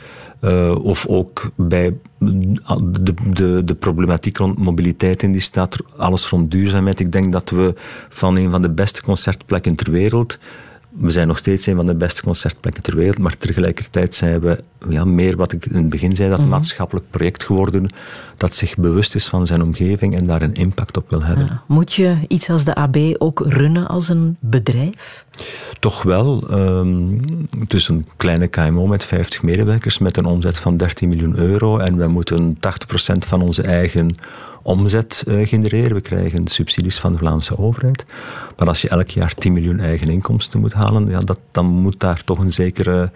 Uh, of ook bij de, de, de, problematiek rond mobiliteit in die stad, alles rond duurzaamheid. Ik denk dat we van een van de beste concertplekken ter wereld we zijn nog steeds een van de beste concertplekken ter wereld, maar tegelijkertijd zijn we ja, meer wat ik in het begin zei, dat mm maatschappelijk project geworden dat zich bewust is van zijn omgeving en daar een impact op wil hebben. Moet je iets als de AB ook runnen als een bedrijf? Toch wel. Um, het is een kleine KMO met 50 medewerkers met een omzet van 13 miljoen euro en we moeten 80% van onze eigen omzet uh, genereren. We krijgen subsidies van de Vlaamse overheid. Maar als je elk jaar 10 miljoen eigen inkomsten moet halen, ja, dat, dan moet daar toch een zekere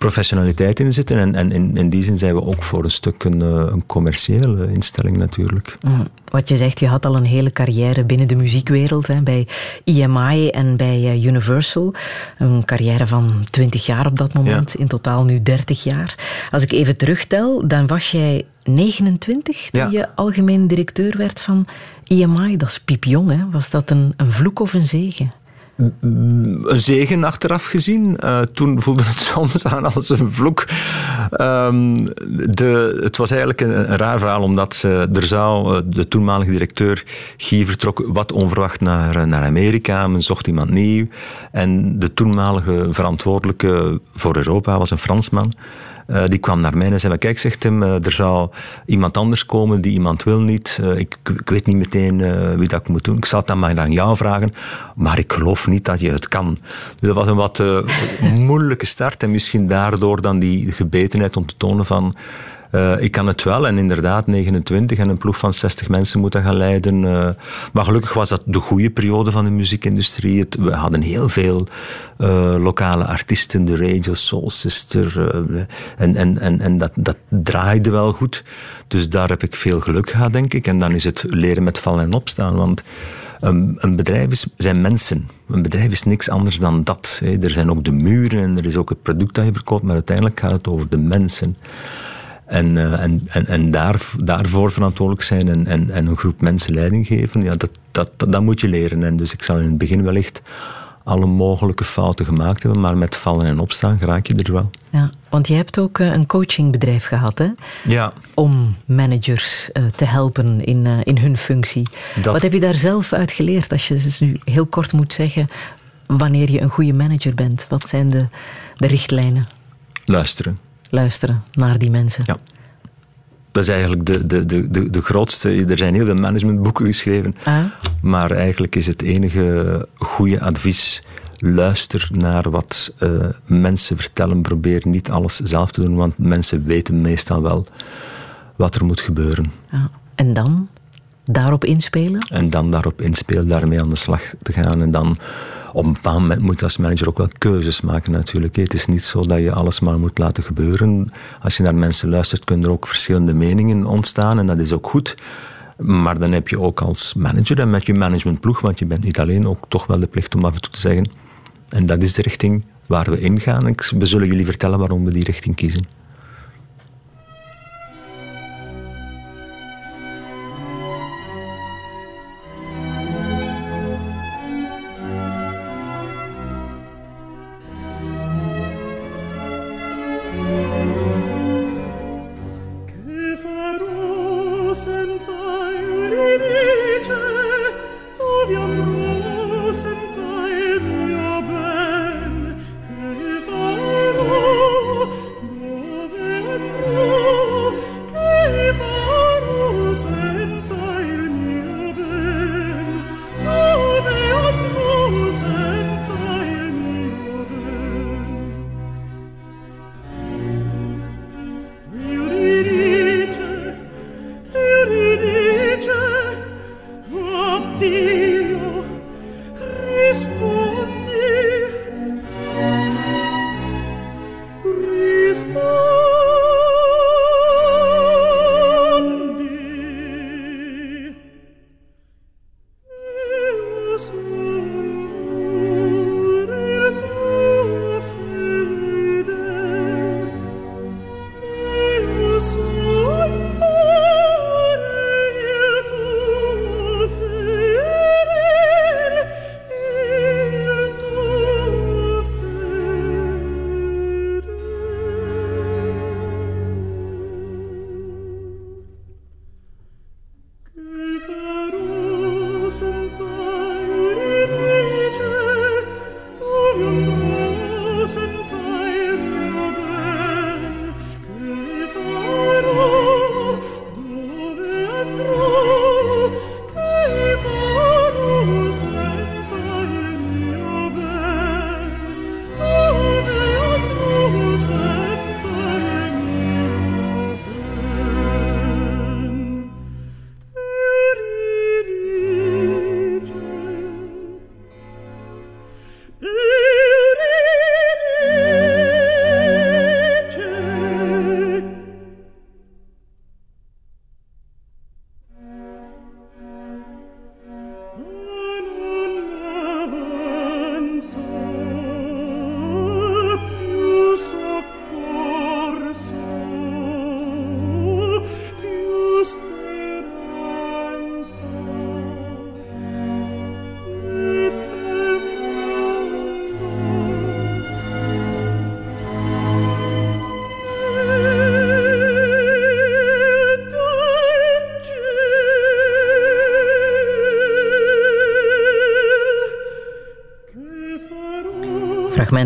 professionaliteit in zitten. En, en in, in, die zin zijn we ook voor een stuk een, eh, een commerciële instelling natuurlijk. Mm. Wat je zegt, je had al een hele carrière binnen de muziekwereld, hè, bij EMI en bij eh, Universal. Een carrière van 20 jaar op dat moment, in totaal nu 30 jaar. Als ik even terugtel, dan was jij 29 toen je algemeen directeur werd van EMI. Dat is piepjong, hè? Was dat een, een vloek of een zegen? Een zegen achteraf gezien. Uh, toen voelde het soms aan als een vloek. Um, de, het was eigenlijk een, een, raar verhaal, omdat er zou, uh, de toenmalige directeur Guy vertrok wat onverwacht naar, naar Amerika. Men zocht iemand nieuw. En de toenmalige verantwoordelijke voor Europa was een Fransman. Die kwam naar mij en zei: Kijk, zegt hem, er zou iemand anders komen, die iemand wil niet. Ik, ik, weet niet meteen wie dat moet doen. Ik zal het dan maar aan jou vragen, maar ik geloof niet dat je het kan. Dus dat was een wat moeilijke start en misschien daardoor dan die gebetenheid om te tonen van uh, ik kan het wel en inderdaad 29 en een ploeg van 60 mensen moeten gaan leiden. Uh, maar gelukkig was dat de goede periode van de muziekindustrie. We hadden heel veel lokale artiesten, de Radio Soul Sister. en en, en, en dat, dat draaide wel goed. Dus daar heb ik veel geluk gehad, denk ik. En dan is het leren met vallen en opstaan. Want een, een, bedrijf zijn mensen. Een bedrijf is niks anders dan dat. Er zijn ook de muren en er is ook het product dat je verkoopt, maar uiteindelijk gaat het over de mensen. En, uh, en, en, daar, daarvoor verantwoordelijk zijn en, en, en een groep mensen leiding geven, ja, dat, dat, dat, dat, moet je leren. En dus ik zal in het begin wellicht alle mogelijke fouten gemaakt hebben, maar met vallen en opstaan raak je er wel. Ja, want je hebt ook eh, een coachingbedrijf gehad, hè? Ja. Om managers uh, te helpen in, uh, in hun functie. Dat... Wat heb je daar zelf uit geleerd, als je dus nu heel kort moet zeggen wanneer je een goede manager bent? Wat zijn de, de richtlijnen? Luisteren luisteren naar die mensen. Ja. Dat is eigenlijk de, de, de, de, grootste. Er zijn heel veel managementboeken geschreven. Ah. Maar eigenlijk is het enige goede advies. Luister naar wat uh, mensen vertellen. Probeer niet alles zelf te doen, want mensen weten meestal wel wat er moet gebeuren. Ja. En dan daarop inspelen? En dan daarop inspelen, daarmee aan de slag te gaan. En dan op een bepaald moment moet je als manager ook wel keuzes maken natuurlijk. Het is niet zo dat je alles maar moet laten gebeuren. Als je naar mensen luistert, kunnen er ook verschillende meningen ontstaan en dat is ook goed. Maar dan heb je ook als manager en met je managementploeg, want je bent niet alleen, ook toch wel de plicht om af en toe te zeggen. En dat is de richting waar we ingaan. We zullen jullie vertellen waarom we die richting kiezen.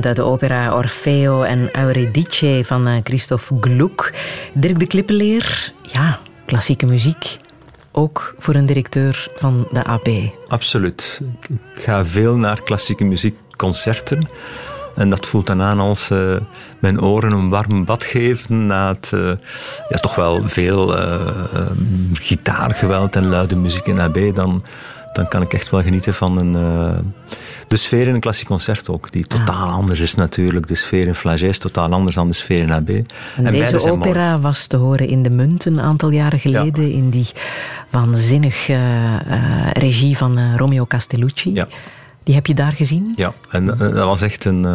Uit de opera Orfeo en Euridice van eh, Christophe Gluck. Dirk de Klippenleer, ja, klassieke muziek. Ook voor een directeur van de AB. Absoluut. Ik ga veel naar klassieke muziekconcerten. En dat voelt dan aan als uh, mijn oren een warm bad geven na het uh, ja, toch wel veel gitaargeweld en luide muziek in AB. Dan, dan kan ik echt wel genieten van een, de sfeer in een klassiek concert ook. Die totaal anders is natuurlijk. De sfeer in Flagey is totaal anders dan de sfeer in AB. En, en deze opera was te horen in de Munt een aantal jaren geleden. In die waanzinnige regie van Romeo Castellucci. Ja. Die heb je daar gezien? Ja, en dat was echt een,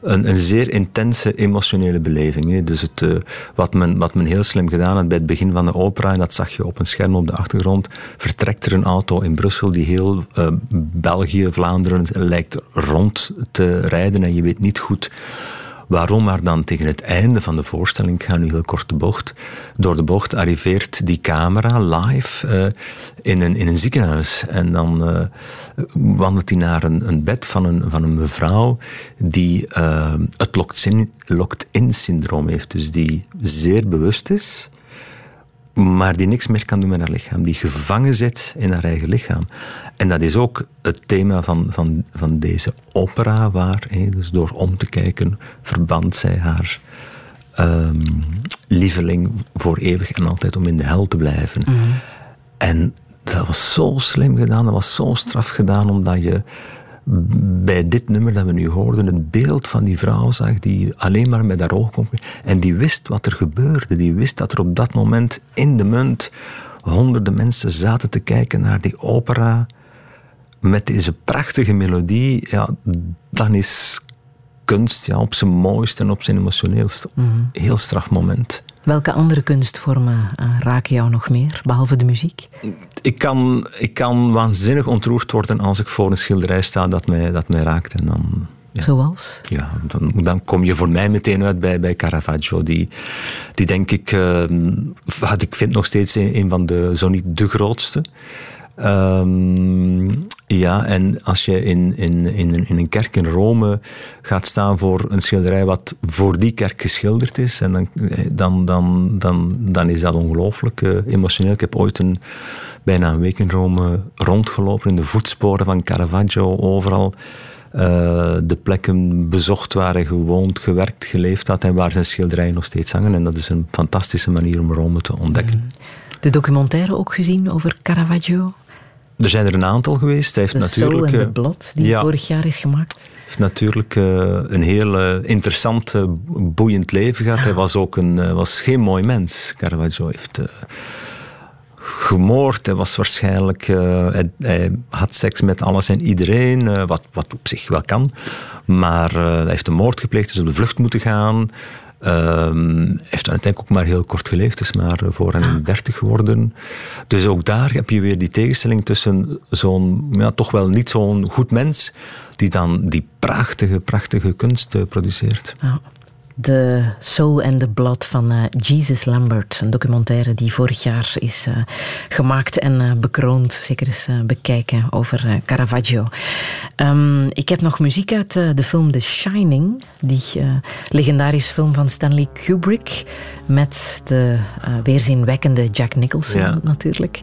een, een, zeer intense emotionele beleving. Hè. Dus het, uh, wat, men, wat men heel slim gedaan had bij het begin van de opera, en dat zag je op een scherm op de achtergrond, vertrekt er een auto in Brussel die heel uh, België, Vlaanderen lijkt rond te rijden en je weet niet goed Waarom maar dan tegen het einde van de voorstelling, ik ga nu heel kort de bocht, door de bocht arriveert die camera live uh, in, een, in een ziekenhuis. En dan uh, wandelt hij naar een, een, bed van een, van een mevrouw die uh, het locked-in syndroom heeft. Dus die zeer bewust is maar die niks meer kan doen met haar lichaam. Die gevangen zit in haar eigen lichaam. En dat is ook het thema van, van, van deze opera, waar, dus door om te kijken, verband zij haar um, lieveling voor eeuwig en altijd om in de hel te blijven. Mhm. En dat was zo slim gedaan, dat was zo straf gedaan, omdat je bij dit nummer dat we nu hoorden, het beeld van die vrouw zag die alleen maar met haar ogen kon. En die wist wat er gebeurde. Die wist dat er op dat moment in de munt honderden mensen zaten te kijken naar die opera met deze prachtige melodie. Ja, dan is kunst ja, op zijn mooiste en op zijn emotioneelste. Mhm. Heel straf moment. Welke andere kunstvormen uh, raken jou nog meer, behalve de muziek? Ik kan, ik kan waanzinnig ontroerd worden als ik voor een schilderij sta dat mij, dat mij raakt. En dan, ja. Zoals? Ja, dan, dan kom je voor mij meteen uit bij, bij Caravaggio. Die, die denk ik, uh, ik vind nog steeds een, een van de, zo niet de grootste. Um, ja, en als je in, in, in, in een kerk in Rome gaat staan voor een schilderij wat voor die kerk geschilderd is, en dan, dan, dan, dan, dan is dat ongelooflijk uh, emotioneel. Ik heb ooit een, bijna een week in Rome rondgelopen in de voetsporen van Caravaggio, overal. Uh, de plekken bezocht waar hij gewoond, gewerkt, geleefd had en waar zijn schilderijen nog steeds hangen. En dat is een fantastische manier om Rome te ontdekken. De documentaire ook gezien over Caravaggio? Er zijn er een aantal geweest. Hij heeft de natuurlijk, en de Blot, die vorig jaar is gemaakt. heeft natuurlijk uh, een heel uh, interessant, uh, boeiend leven gehad. Hij was ook een, was geen mooi mens. Caravaggio heeft gemoord. Hij was waarschijnlijk... Hij, hij, had seks met alles en iedereen, wat, wat op zich wel kan. Maar hij heeft een moord gepleegd, is op de vlucht moeten gaan. Um, heeft uiteindelijk ook maar heel kort geleefd, is maar voor en 30 geworden. Dus ook daar heb je weer die tegenstelling tussen zo'n, ja, toch wel niet zo'n goed mens, die dan die prachtige, prachtige kunst uh, produceert. Ja. The Soul and the Blood van uh, Jesus Lambert. Een documentaire die vorig jaar is uh, gemaakt en uh, bekroond. Zeker eens bekijken over Caravaggio. Um, ik heb nog muziek uit de film The Shining. Die legendarische film van Stanley Kubrick. Met de weerzinwekkende Jack Nicholson ja. natuurlijk.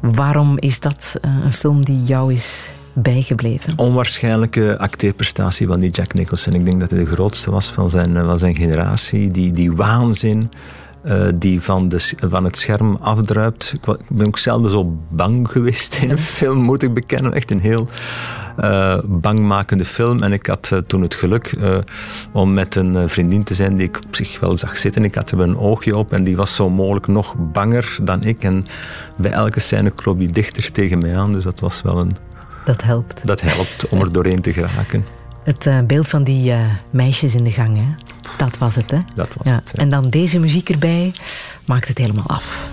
Waarom is dat een film die jou is bijgebleven? Onwaarschijnlijke acteerprestatie van die Jack Nicholson. Ik denk dat hij de grootste was van zijn, van zijn generatie. Die, die waanzin uh, die van, de, van het scherm afdruipt. Ik, ben ook zelden zo bang geweest in een film, moet ik bekennen. Echt een heel uh, bangmakende film. En ik had uh, toen het geluk om met een vriendin te zijn die ik op zich wel zag zitten. Ik had er een oogje op en die was zo mogelijk nog banger dan ik. En bij elke scène kroop die dichter tegen mij aan. Dus dat was wel een dat helpt. Dat helpt om er doorheen te geraken. Het uh, beeld van die uh, meisjes in de gang, hè? dat was het. Hè? Dat was ja. het. Ja. En dan deze muziek erbij maakt het helemaal af.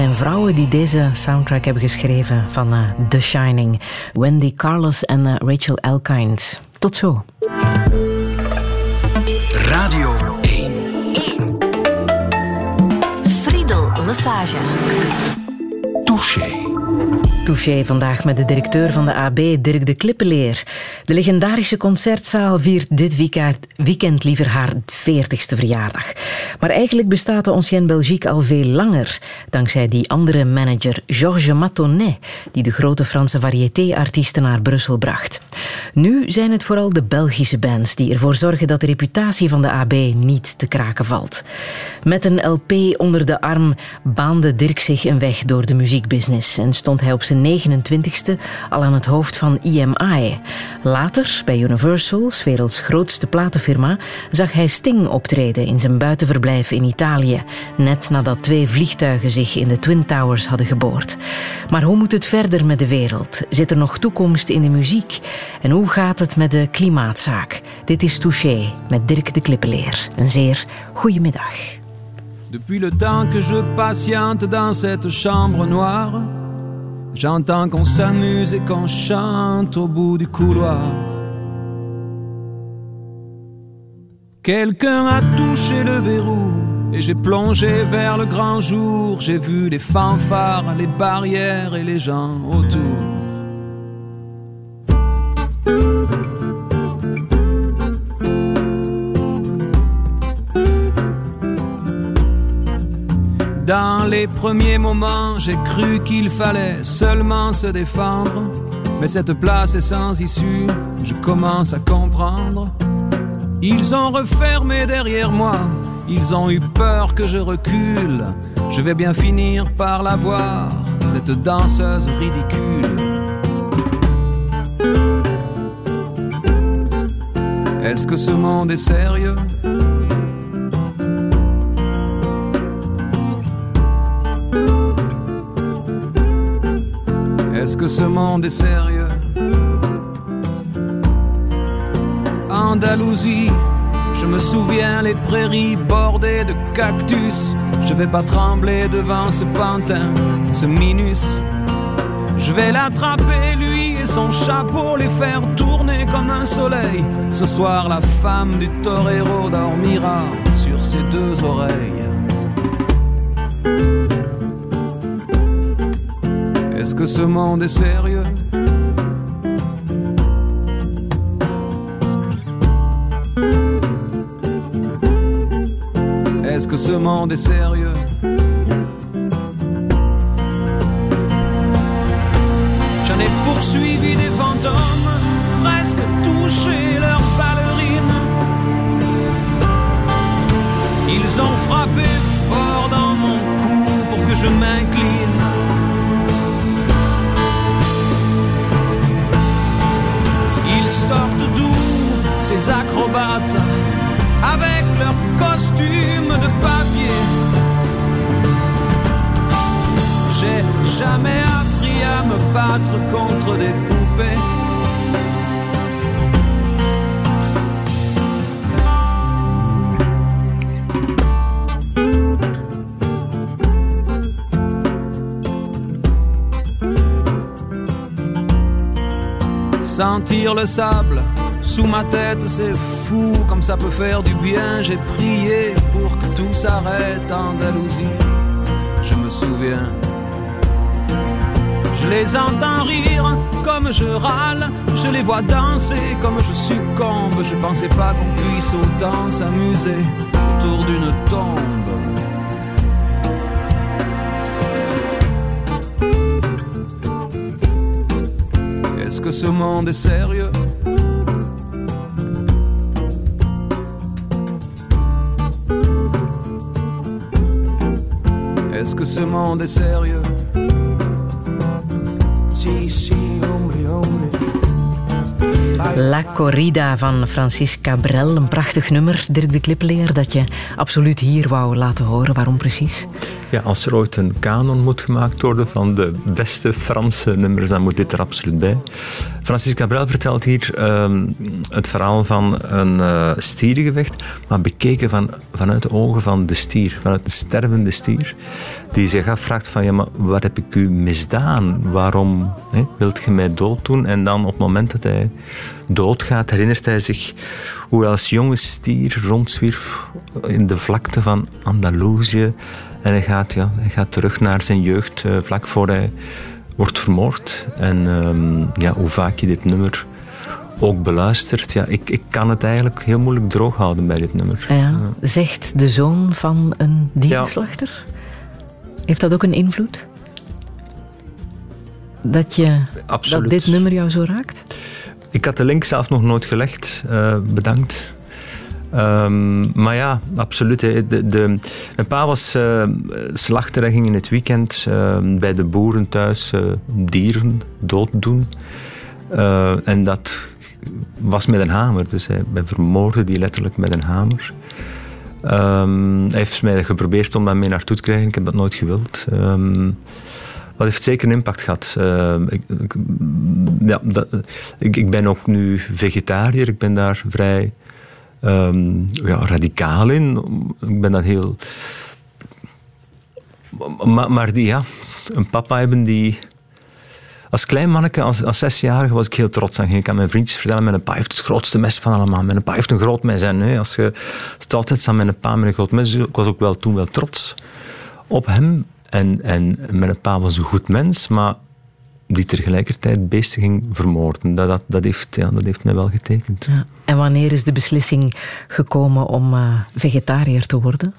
Zijn vrouwen die deze soundtrack hebben geschreven van uh, The Shining. Wendy Carlos en uh, Rachel Elkind. Tot zo. Radio 1. 1. Friedel Lassage. Touché. Touché vandaag met de directeur van de AB, Dirk de Klippeleer. De legendarische concertzaal viert dit weekend liever haar 40ste verjaardag. Maar eigenlijk bestaat de Ancienne Belgique al veel langer, dankzij die andere manager, Georges Matonnet, die de grote Franse variété-artiesten naar Brussel bracht. Nu zijn het vooral de Belgische bands die ervoor zorgen dat de reputatie van de AB niet te kraken valt. Met een LP onder de arm baande Dirk zich een weg door de muziekbusiness en stond hij op zijn 29ste al aan het hoofd van EMI. Later, bij Universal, werelds grootste platenfirma, zag hij Sting optreden in zijn buitenverblijf in Italië, net nadat twee vliegtuigen zich in de Twin Towers hadden geboord. Maar hoe moet het verder met de wereld? Zit er nog toekomst in de muziek? En hoe gaat het met de klimaatzaak? Dit is Touché met Dirk de Klippeleer. Een zeer goede middag. Depuis le temps que je patiente dans cette chambre noire J'entends qu'on s'amuse et qu'on chante au bout du couloir. Quelqu'un a touché le verrou et j'ai plongé vers le grand jour. J'ai vu les fanfares, les barrières et les gens autour. Dans les premiers moments, j'ai cru qu'il fallait seulement se défendre. Mais cette place est sans issue, je commence à comprendre. Ils ont refermé derrière moi, ils ont eu peur que je recule. Je vais bien finir par la voir, cette danseuse ridicule. Est-ce que ce monde est sérieux Est-ce que ce monde est sérieux? Andalousie, je me souviens les prairies bordées de cactus. Je vais pas trembler devant ce pantin, ce minus. Je vais l'attraper, lui et son chapeau, les faire tourner comme un soleil. Ce soir, la femme du torero dormira sur ses deux oreilles. Est-ce que ce monde est sérieux? Est-ce que ce monde est sérieux? Battre contre des poupées. Sentir le sable sous ma tête, c'est fou comme ça peut faire du bien. J'ai prié pour que tout s'arrête Andalousie. Je me souviens. Je les entends rire comme je râle, je les vois danser comme je succombe. Je pensais pas qu'on puisse autant s'amuser autour d'une tombe. Est-ce que ce monde est sérieux? Est-ce que ce monde est sérieux? La Corrida van Francis Cabrel. Een prachtig nummer, Dirk de Klippeleer, dat je absoluut hier wou laten horen. Waarom precies? Ja, als er ooit een kanon moet gemaakt worden van de beste Franse nummers, dan moet dit er absoluut bij. Francis Cabrel vertelt hier ehm, het verhaal van een uh, stierengevecht, maar bekeken van, vanuit de ogen van de stier, vanuit de stervende stier, die zich afvraagt van, ja, maar wat heb ik u misdaan? Waarom hè, wilt je mij dood doen? En dan op het moment dat hij doodgaat, herinnert hij zich hoe als jonge stier rondzwierf in de vlakte van Andalusië. En hij gaat, ja, hij gaat terug naar zijn jeugd, uh, vlak voor hij wordt vermoord. En um, ja, hoe vaak je dit nummer ook beluistert, ja, ik, ik kan het eigenlijk heel moeilijk droog houden bij dit nummer. Ja, zegt de zoon van een dierenslachter? Heeft dat ook een invloed? Dat, je, dat dit nummer jou zo raakt? Ik had de link zelf nog nooit gelegd. Uh, bedankt. Um, maar ja, absoluut. De, mijn pa was uh, in het weekend uh, bij de boeren thuis uh, dieren dooddoen. en dat was met een hamer. Dus hij, hij vermoordde die letterlijk met een hamer. Um, hij heeft mij geprobeerd om dat mee naartoe te krijgen. Ik heb dat nooit gewild. Um, dat heeft zeker een impact gehad. Ik, ja, ik ben ook nu vegetariër. Ik ben daar vrij um, ja, radicaal in. Ik ben dat heel. Maar, die, ja, een papa hebben die. Als klein manneke, als, als zesjarige, was ik heel trots aan. Ik kan mijn vriendjes vertellen, mijn pa heeft het grootste mes van allemaal. Mijn pa heeft een groot mes. En, als je staat altijd aan mijn pa met een groot mes, ik was ook wel toen wel trots op hem. En, en mijn pa was een goed mens, maar die tegelijkertijd beesten ging vermoorden. Dat, dat, dat, heeft, ja, dat heeft mij wel getekend. Ja. En wanneer is de beslissing gekomen om uh, vegetariër te worden?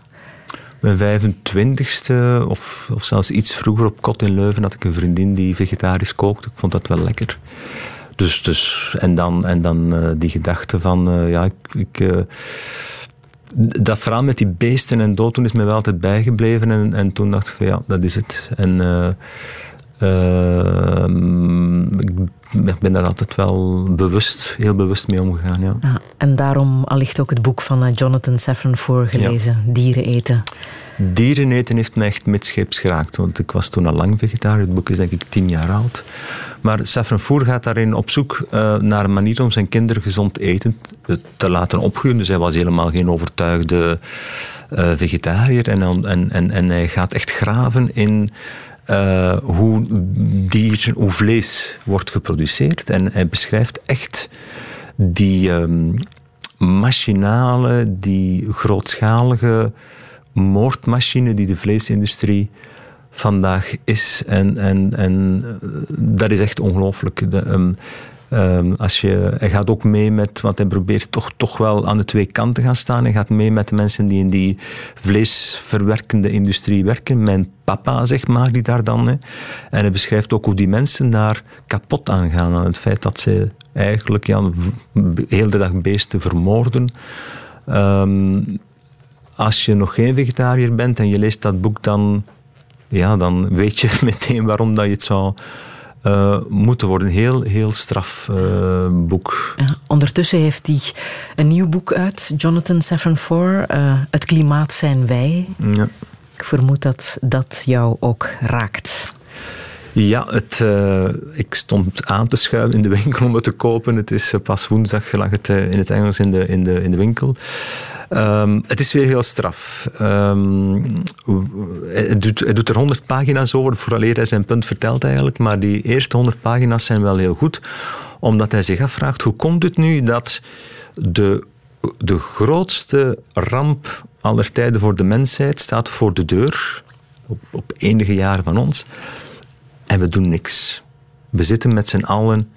Mijn 25ste, of, of zelfs iets vroeger op Kot in Leuven, had ik een vriendin die vegetarisch kookte. Ik vond dat wel lekker. Dus, dus, en dan, en dan uh, die gedachte van, uh, ja, ik... ik dat verhaal met die beesten en dood, toen is me wel altijd bijgebleven. En, en toen dacht ik van, ja, dat is het. En ik ben daar altijd wel bewust, heel bewust mee omgegaan. Ja. ja en daarom allicht ook het boek van eh, Jonathan Safran voorgelezen, ja. Dieren eten. Dieren eten heeft mij echt midscheeps geraakt, want ik was toen al lang vegetariër. Het boek is denk ik tien jaar oud. Maar Safran Foer gaat daarin op zoek uh, naar een manier om zijn kinderen gezond eten te laten opgroeien. Dus hij was helemaal geen overtuigde uh, vegetariër. En, en, en, en hij gaat echt graven in uh, hoe dier, hoe vlees wordt geproduceerd. En hij beschrijft echt die um, machinale, die grootschalige moordmachine die de vleesindustrie vandaag is. En, en, en eh, dat is echt ongelooflijk. Um, Um, als je, hij gaat ook mee met, want hij probeert toch, toch wel aan de twee kanten te gaan staan. Hij gaat mee met de mensen die in die vleesverwerkende industrie werken. Mijn papa, zeg maar, die daar dan. En hij beschrijft ook hoe die mensen daar kapot aan gaan. Aan het feit dat ze eigenlijk heel de dag beesten vermoorden. Um, als je nog geen vegetariër bent en je leest dat boek, dan, ja, dan weet je meteen waarom dat je het zou uh, moeten worden. Heel, heel straf uh, boek. Ja, ondertussen heeft hij een nieuw boek uit, Jonathan Safran Foer, uh, Het klimaat zijn wij. Ja. Ik vermoed dat dat jou ook raakt. Ja, het, uh, ik stond aan te schuiven in de winkel om het te kopen. Het is pas woensdag, lag het in het Engels in de, in de, in de winkel. Um, het is weer heel straf. Um, het, doet, er 100 pagina's over, vooraleer hij zijn punt vertelt eigenlijk. Maar die eerste 100 pagina's zijn wel heel goed, omdat hij zich afvraagt: hoe komt het nu dat de, de grootste ramp aller tijden voor de mensheid staat voor de deur, op, op enige jaren van ons, en we doen niks? We zitten met z'n allen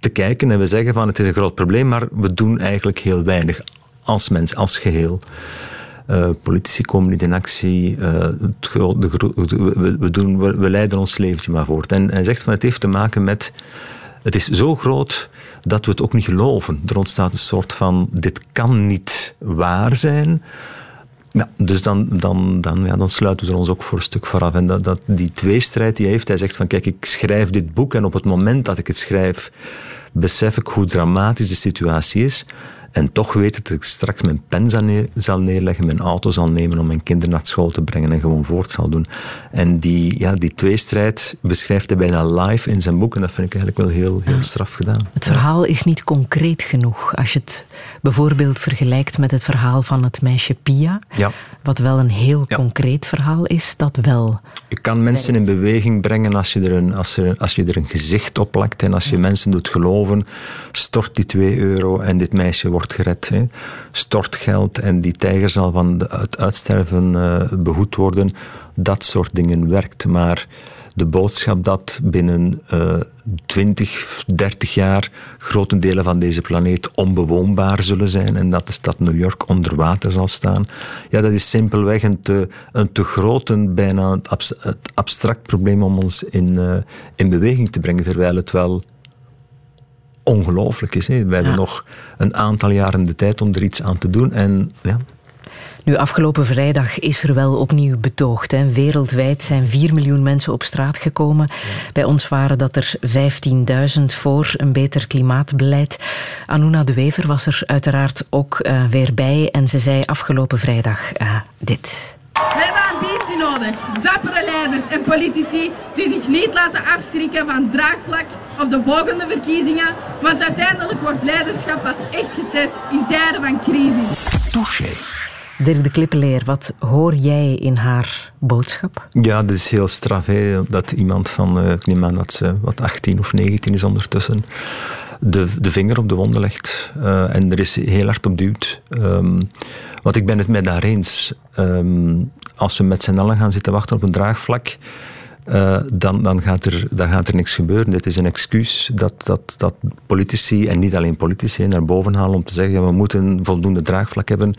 te kijken en we zeggen van het is een groot probleem, maar we doen eigenlijk heel weinig als mens, als geheel. Uh, politici komen niet in actie. Het, de, we, we, doen, we, we, leiden ons leventje maar voort. En hij zegt van het heeft te maken met. Het is zo groot dat we het ook niet geloven. Er ontstaat een soort van: dit kan niet waar zijn. Ja, dus dan, dan, dan, ja, dan sluiten we er ons ook voor een stuk vooraf. En dat, die tweestrijd die hij heeft, hij zegt van kijk, ik schrijf dit boek en op het moment dat ik het schrijf, besef ik hoe dramatisch de situatie is. En toch weet dat ik straks mijn pen zal neerleggen, mijn auto zal nemen om mijn kinderen naar school te brengen en gewoon voort zal doen. En die, ja, die tweestrijd beschrijft hij bijna live in zijn boek en dat vind ik eigenlijk wel heel, heel straf gedaan. Het verhaal is niet concreet genoeg. Als je het bijvoorbeeld vergelijkt met het verhaal van het meisje Pia, ja. wat wel een heel concreet verhaal is, dat wel. Je kan mensen in beweging brengen als je, er een, als, er, als je er een gezicht op plakt en als je mensen doet geloven, stort die 2 euro en dit meisje wordt gered. Hè. Stort geld en die tijger zal van het uitsterven uh, behoed worden. Dat soort dingen werkt. Maar de boodschap dat binnen uh, 20, 30 jaar grote delen van deze planeet onbewoonbaar zullen zijn en dat de stad New York onder water zal staan. Ja, dat is simpelweg een te, een te groot en bijna het abstract probleem om ons in, uh, in beweging te brengen, terwijl het wel ongelooflijk is. Hè. We hebben nog een aantal jaren de tijd om er iets aan te doen en ja, nu, afgelopen vrijdag is er wel opnieuw betoogd. Hè. Wereldwijd zijn 4 miljoen mensen op straat gekomen. Bij ons waren dat er 15.000 voor een beter klimaatbeleid. Anuna de Wever was er uiteraard ook uh, weer bij. En ze zei afgelopen vrijdag uh, dit. We hebben ambitie nodig. Dappere leiders en politici die zich niet laten afschrikken van draagvlak of de volgende verkiezingen. Want uiteindelijk wordt leiderschap pas echt getest in tijden van crisis. Touché. Dirk de Klippeleer, wat hoor jij in haar boodschap? Ja, dat is heel straf. Hè, dat iemand van, uh, ik neem aan dat ze wat 18 of 19 is ondertussen, de, de vinger op de wonden legt. Uh, en er is heel hard op duwt. Um, want ik ben het met daar eens. Um, als we met z'n allen gaan zitten wachten op een draagvlak, uh, dan, dan, gaat er, dan gaat er niks gebeuren. Dit is een excuus dat, dat, dat politici, en niet alleen politici, naar boven halen om te zeggen we moeten voldoende draagvlak hebben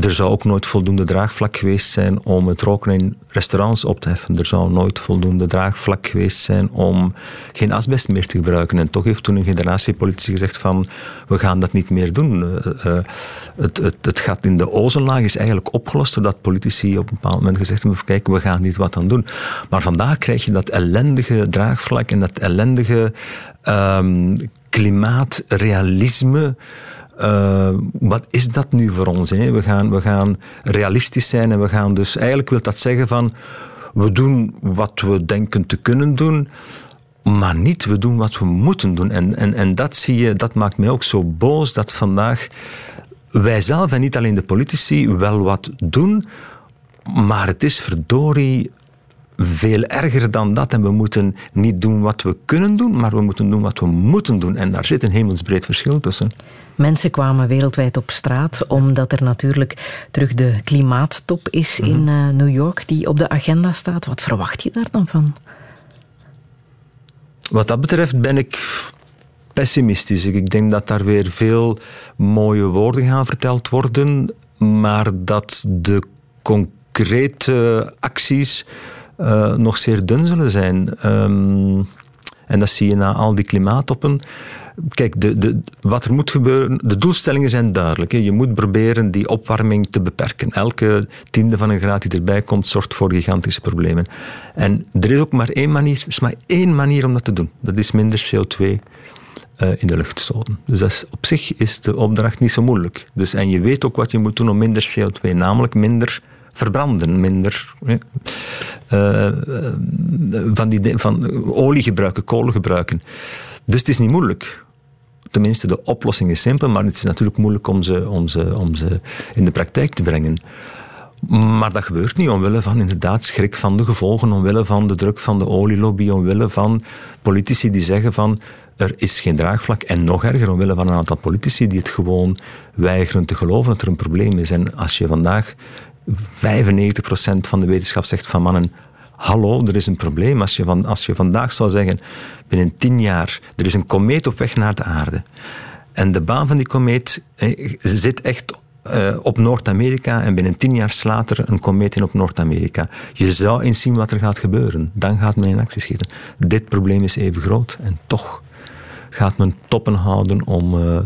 er zou ook nooit voldoende draagvlak geweest zijn om het roken in restaurants op te heffen. Er zou nooit voldoende draagvlak geweest zijn om geen asbest meer te gebruiken. En toch heeft toen een generatie politici gezegd van we gaan dat niet meer doen. Uh, het, het, het, gaat in de ozonlaag is eigenlijk opgelost doordat politici op een bepaald moment gezegd hebben kijk, we gaan niet wat aan doen. Maar vandaag krijg je dat ellendige draagvlak en dat ellendige um, klimaatrealisme uh, wat is dat nu voor ons? Hè? We, gaan, we gaan realistisch zijn en we gaan dus... Eigenlijk wil dat zeggen van... We doen wat we denken te kunnen doen, maar niet we doen wat we moeten doen. En, en, en dat zie je, dat maakt mij ook zo boos dat vandaag wij zelf en niet alleen de politici wel wat doen, maar het is verdorie veel erger dan dat. En we moeten niet doen wat we kunnen doen, maar we moeten doen wat we moeten doen. En daar zit een hemelsbreed verschil tussen. Mensen kwamen wereldwijd op straat omdat er natuurlijk terug de klimaattop is in mhm. eh, New York die op de agenda staat. Wat verwacht je daar dan van? Wat dat betreft ben ik pessimistisch. Ik denk dat daar weer veel mooie woorden gaan verteld worden, maar dat de concrete acties uh, nog zeer dun zullen zijn. Um, en dat zie je na al die klimaattoppen. Kijk, de, de, wat er moet gebeuren, de doelstellingen zijn duidelijk. Hè. Je moet proberen die opwarming te beperken. Elke tiende van een graad die erbij komt, zorgt voor gigantische problemen. En er is ook maar één manier, er maar één manier om dat te doen. Dat is minder CO2 uh, eh, in de lucht stoten. Dus dat op zich is de opdracht niet zo moeilijk. Dus, en je weet ook wat je moet doen om minder CO2, namelijk minder verbranden, minder uh, van, die, van olie gebruiken, kolen gebruiken. Dus het is niet moeilijk. Tenminste, de oplossing is simpel, maar het is natuurlijk moeilijk om ze, om ze, om ze in de praktijk te brengen. Maar dat gebeurt niet omwille van inderdaad schrik van de gevolgen, omwille van de druk van de olielobby, omwille van politici die zeggen van er is geen draagvlak. En nog erger, omwille van een aantal politici die het gewoon weigeren te geloven dat er een probleem is. En als je vandaag 95% van de wetenschap zegt van mannen, hallo, er is een probleem. Als je, van, als je vandaag zou zeggen, binnen 10 jaar, er is een komeet op weg naar de aarde. En de baan van die komeet eh, zit echt uh, op Noord-Amerika en binnen 10 jaar slaat er een komeet in op Noord-Amerika. Je zou eens zien wat er gaat gebeuren. Dan gaat men in actie schieten. Dit probleem is even groot en toch gaat men toppen houden om, uh,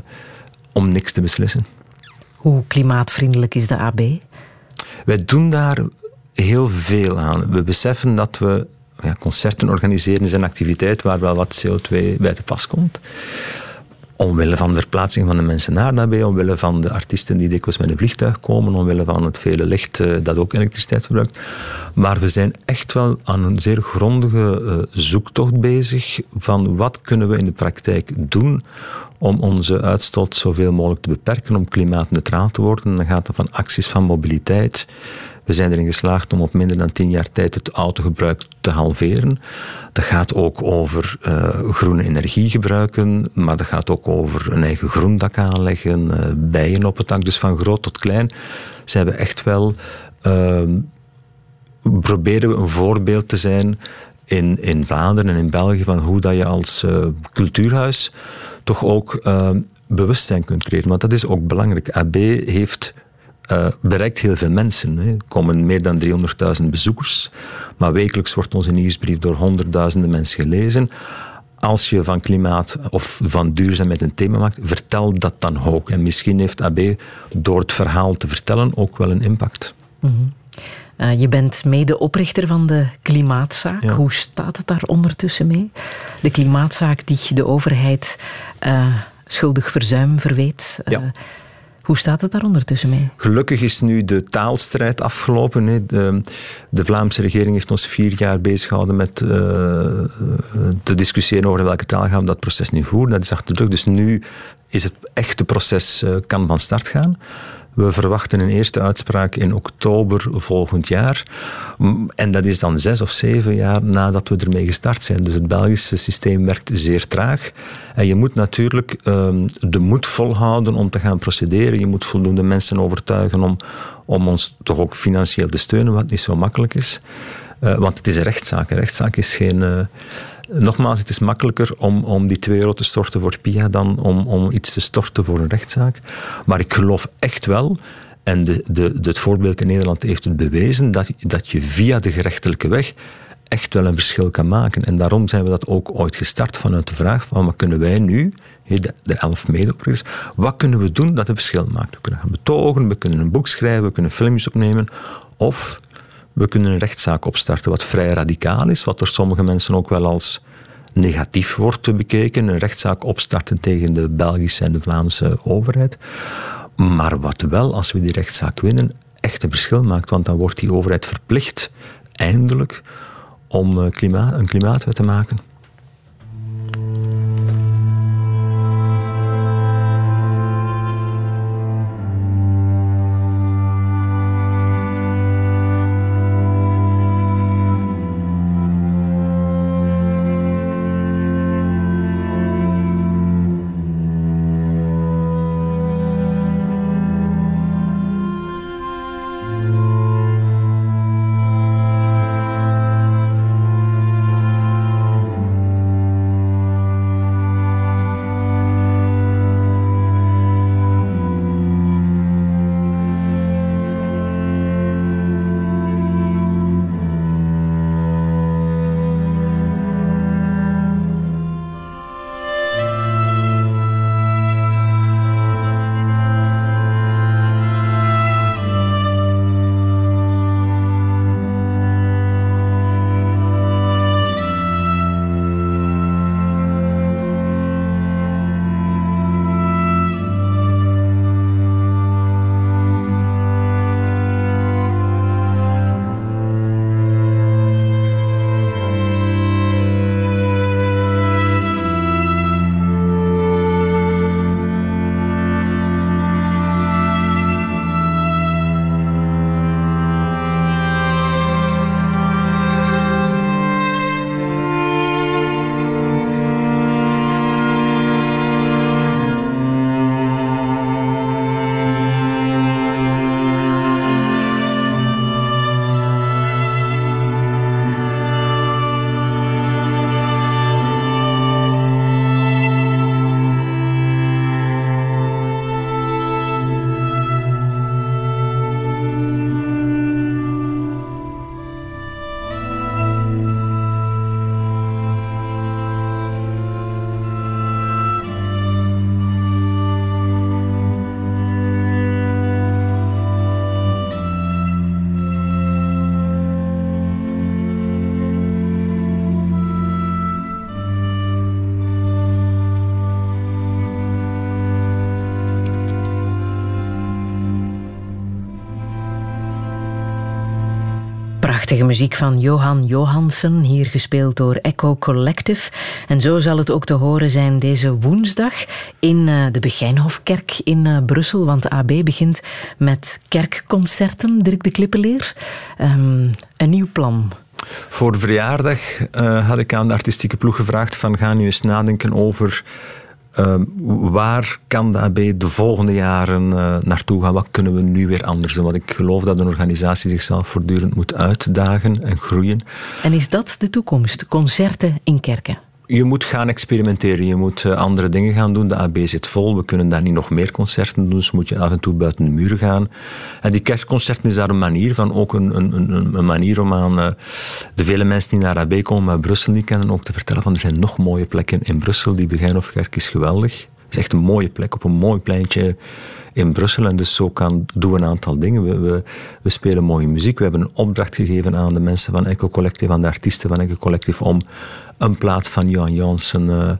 om niks te beslissen. Hoe klimaatvriendelijk is de AB? Wij doen daar heel veel aan. We beseffen dat we ja, concerten organiseren is een activiteit waar wel wat CO2 bij te pas komt. Omwille van de verplaatsing van de mensen naar daarbij, omwille van de artiesten die dikwijls met een vliegtuig komen, omwille van het vele licht uh, dat ook elektriciteit verbruikt. Maar we zijn echt wel aan een zeer grondige uh, zoektocht bezig van wat kunnen we in de praktijk doen om onze uitstoot zoveel mogelijk te beperken, om klimaatneutraal te worden. Dan gaat het van acties van mobiliteit. We zijn erin geslaagd om op minder dan tien jaar tijd het autogebruik te halveren. Dat gaat ook over uh, groene energie gebruiken, maar dat gaat ook over een eigen groendak aanleggen, uh, bijen op het dak. Dus van groot tot klein zijn we echt wel. Uh, proberen we een voorbeeld te zijn in, in Vlaanderen en in België van hoe dat je als uh, cultuurhuis toch ook uh, bewustzijn kunt creëren. Want dat is ook belangrijk. AB heeft uh, bereikt heel veel mensen. Er komen meer dan 300.000 bezoekers. Maar wekelijks wordt onze nieuwsbrief door honderdduizenden mensen gelezen. Als je van klimaat of van duurzaamheid een thema maakt, vertel dat dan ook. En misschien heeft AB door het verhaal te vertellen ook wel een impact. Mm -hmm. uh, je bent medeoprichter van de Klimaatzaak. Ja. Hoe staat het daar ondertussen mee? De Klimaatzaak die de overheid uh, schuldig verzuim verweet. Ja. Hoe staat het daar ondertussen mee? Gelukkig is nu de taalstrijd afgelopen. De, de Vlaamse regering heeft ons vier jaar bezig gehouden met uh, te discussiëren over welke taal gaan we dat proces nu voeren. Dat is achter de rug. Dus nu is het echte proces uh, kan van start gaan. We verwachten een eerste uitspraak in oktober volgend jaar. En dat is dan zes of zeven jaar nadat we ermee gestart zijn. Dus het Belgische systeem werkt zeer traag. En je moet natuurlijk um, de moed volhouden om te gaan procederen. Je moet voldoende mensen overtuigen om, om ons toch ook financieel te steunen, wat niet zo makkelijk is. Uh, want het is een rechtszaak. Een rechtszaak is geen. Uh, Nogmaals, het is makkelijker om, om die 2 euro te storten voor PIA dan om, om iets te storten voor een rechtszaak. Maar ik geloof echt wel, en de, de, het voorbeeld in Nederland heeft het bewezen, dat, dat je via de gerechtelijke weg echt wel een verschil kan maken. En daarom zijn we dat ook ooit gestart vanuit de vraag van wat kunnen wij nu, de, de elf medeoprichters, wat kunnen we doen dat een verschil maakt? We kunnen gaan betogen, we kunnen een boek schrijven, we kunnen filmpjes opnemen, of we kunnen een rechtszaak opstarten, wat vrij radicaal is, wat door sommige mensen ook wel als negatief wordt bekeken. Een rechtszaak opstarten tegen de Belgische en de Vlaamse overheid. Maar wat wel, als we die rechtszaak winnen, echt een verschil maakt. Want dan wordt die overheid verplicht, eindelijk, om klimaat, een klimaatwet te maken. Prachtige muziek van Johan Johansen, hier gespeeld door Echo Collective. En zo zal het ook te horen zijn deze woensdag in uh, de Begijnhofkerk in uh, Brussel. Want de AB begint met kerkconcerten, Dirk de Klippeleer. Um, een nieuw plan. Voor verjaardag uh, had ik aan de artistieke ploeg gevraagd van ga nu eens nadenken over Ehm, waar kan de AB de volgende jaren uh, naartoe gaan? Wat kunnen we nu weer anders doen? Want ik geloof dat een organisatie zichzelf voortdurend moet uitdagen en groeien. En is dat de toekomst? Concerten in kerken? Je moet gaan experimenteren. Je moet uh, andere dingen gaan doen. De AB zit vol. We kunnen daar niet nog meer concerten doen. Dus moet je af en toe buiten de muren gaan. En die kerstconcerten is daar een manier van. Ook een, een, een, manier om aan uh, de vele mensen die naar AB komen, maar Brussel niet kennen, ook te vertellen van er zijn nog mooie plekken in Brussel. Die Begijnhofkerk is geweldig. Het is echt een mooie plek op een mooi pleintje in Brussel. En dus zo kan, doen we een aantal dingen. We, we, we, spelen mooie muziek. We hebben een opdracht gegeven aan de mensen van Echo Collective, aan de artiesten van Echo Collective, om een plaat van Johan Jansen uh,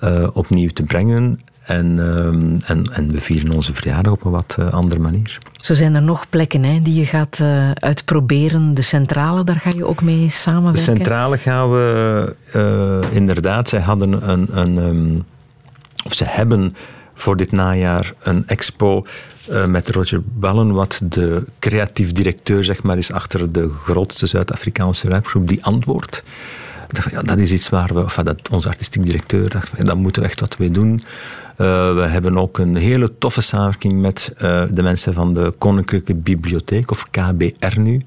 uh, opnieuw te brengen. En, uh, en, en, we vieren onze verjaardag op een wat uh, andere manier. Zo zijn er nog plekken hè, die je gaat uh, uitproberen. De centrale, daar ga je ook mee samenwerken? De centrale gaan we inderdaad. Zij hadden een. een um, of ze hebben voor dit najaar een expo uh, met Roger Ballen, wat de creatief directeur zeg maar, is achter de grootste Zuid-Afrikaanse rapgroep, die antwoordt. Dat is iets waar we, of dat onze artistiek directeur dacht, daar moeten we echt wat mee doen. Uh, we hebben ook een hele toffe samenwerking met uh, de mensen van de Koninklijke Bibliotheek, of KBR nu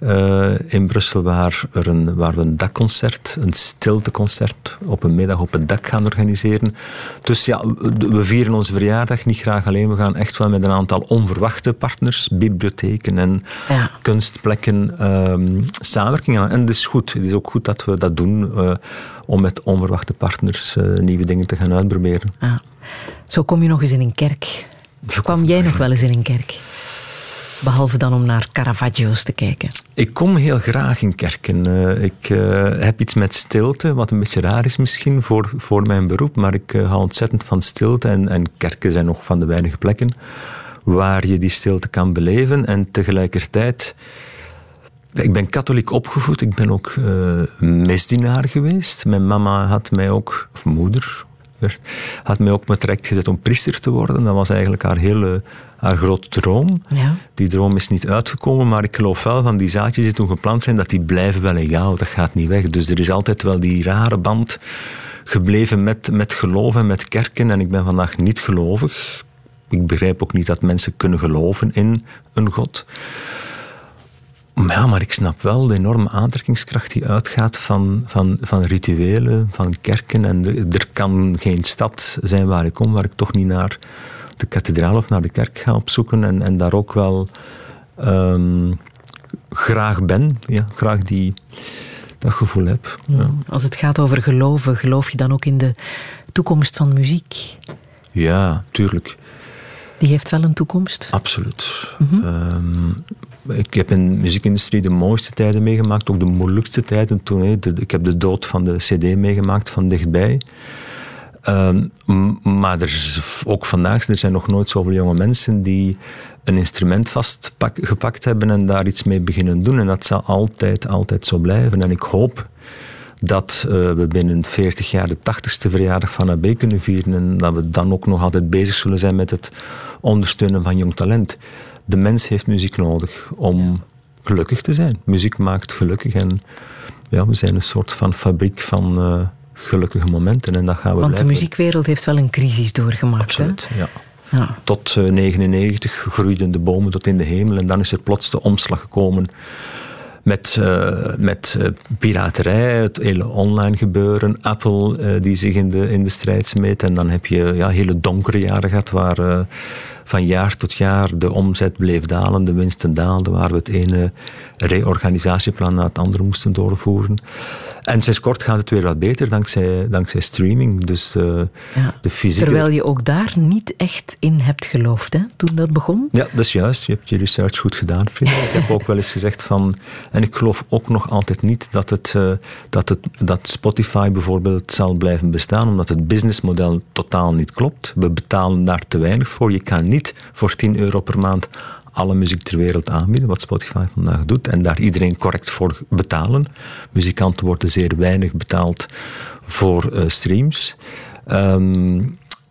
uh, in Brussel, waar, er een, waar we een dakconcert, een stilteconcert op een middag op het dak gaan organiseren. Dus ja, we vieren onze verjaardag niet graag alleen. We gaan echt wel met een aantal onverwachte partners, bibliotheken en ja. kunstplekken, um, samenwerking aan. En het is goed. Het is ook goed dat we dat doen om met onverwachte partners uh, nieuwe dingen te gaan uitproberen. Ja. Zo kom je nog eens in een kerk. Zo kwam jij nog wel eens in een kerk? Behalve dan om naar Caravaggios te kijken. Ik kom heel graag in kerken. Uh, ik uh, heb iets met stilte, wat een beetje raar is misschien voor, voor mijn beroep. Maar ik uh, hou ontzettend van stilte. En, en kerken zijn nog van de weinige plekken waar je die stilte kan beleven. En tegelijkertijd. Ik ben katholiek opgevoed. Ik ben ook misdienaar geweest. Mijn mama had mij ook, of moeder, had mij ook met traject gezet om priester te worden. Dat was eigenlijk haar hele haar grote droom. Ja. Die droom is niet uitgekomen, maar ik geloof wel van die zaadjes die toen geplant zijn, dat die blijven wel in jou. Dat gaat niet weg. Dus er is altijd wel die rare band gebleven met, met geloof en met kerken. En ik ben vandaag niet gelovig. Ik begrijp ook niet dat mensen kunnen geloven in een God. Maar ja, maar ik snap wel de enorme aantrekkingskracht die uitgaat van, van, van rituelen, van kerken. En er kan geen stad zijn waar ik kom, waar ik toch niet naar de kathedraal of naar de kerk ga opzoeken. En, en daar ook wel um, graag ben. Ja, graag die, dat gevoel heb. Ja. Als het gaat over geloven, geloof je dan ook in de toekomst van muziek? Ja, tuurlijk. Die heeft wel een toekomst? Absoluut. Mm -hmm. um, ik heb in de muziekindustrie de mooiste tijden meegemaakt, ook de moeilijkste tijden toen. Ik heb de dood van de CD meegemaakt van dichtbij. Um, maar er is ook vandaag, er zijn nog nooit zoveel jonge mensen die een instrument vastgepakt hebben en daar iets mee beginnen doen. En dat zal altijd, altijd zo blijven. En ik hoop dat uh, we binnen 40 jaar de 80ste verjaardag van AB kunnen vieren en dat we dan ook nog altijd bezig zullen zijn met het ondersteunen van jong talent de mens heeft muziek nodig om gelukkig te zijn. Muziek maakt gelukkig en ja, we zijn een soort van fabriek van uh, gelukkige momenten en dat gaan we Want blijven. de muziekwereld heeft wel een crisis doorgemaakt. Absoluut, hè? ja. Ja. Tot 1999 uh, groeiden de bomen tot in de hemel en dan is er plots de omslag gekomen met, uh, met uh, piraterij, het hele online gebeuren, Apple uh, die zich in de, in de strijd smeet. En dan heb je ja, hele donkere jaren gehad waar van jaar tot jaar de omzet bleef dalen, de winsten daalden, waar we het ene reorganisatieplan na het andere moesten doorvoeren. En sinds kort gaat het weer wat beter dankzij, dankzij streaming. Dus, uh, ja, de fysieke... Terwijl je ook daar niet echt in hebt geloofd hè, toen dat begon? Ja, dat is juist. Je hebt je research goed gedaan, vriend. ik heb ook wel eens gezegd van... En ik geloof ook nog altijd niet dat, het, uh, dat, het, dat Spotify bijvoorbeeld zal blijven bestaan, omdat het businessmodel totaal niet klopt. We betalen daar te weinig voor. Je kan niet voor 10 euro per maand alle muziek ter wereld aanbieden, wat Spotify vandaag doet, en daar iedereen correct voor betalen. Muzikanten worden zeer weinig betaald voor uh, streams. Ehm,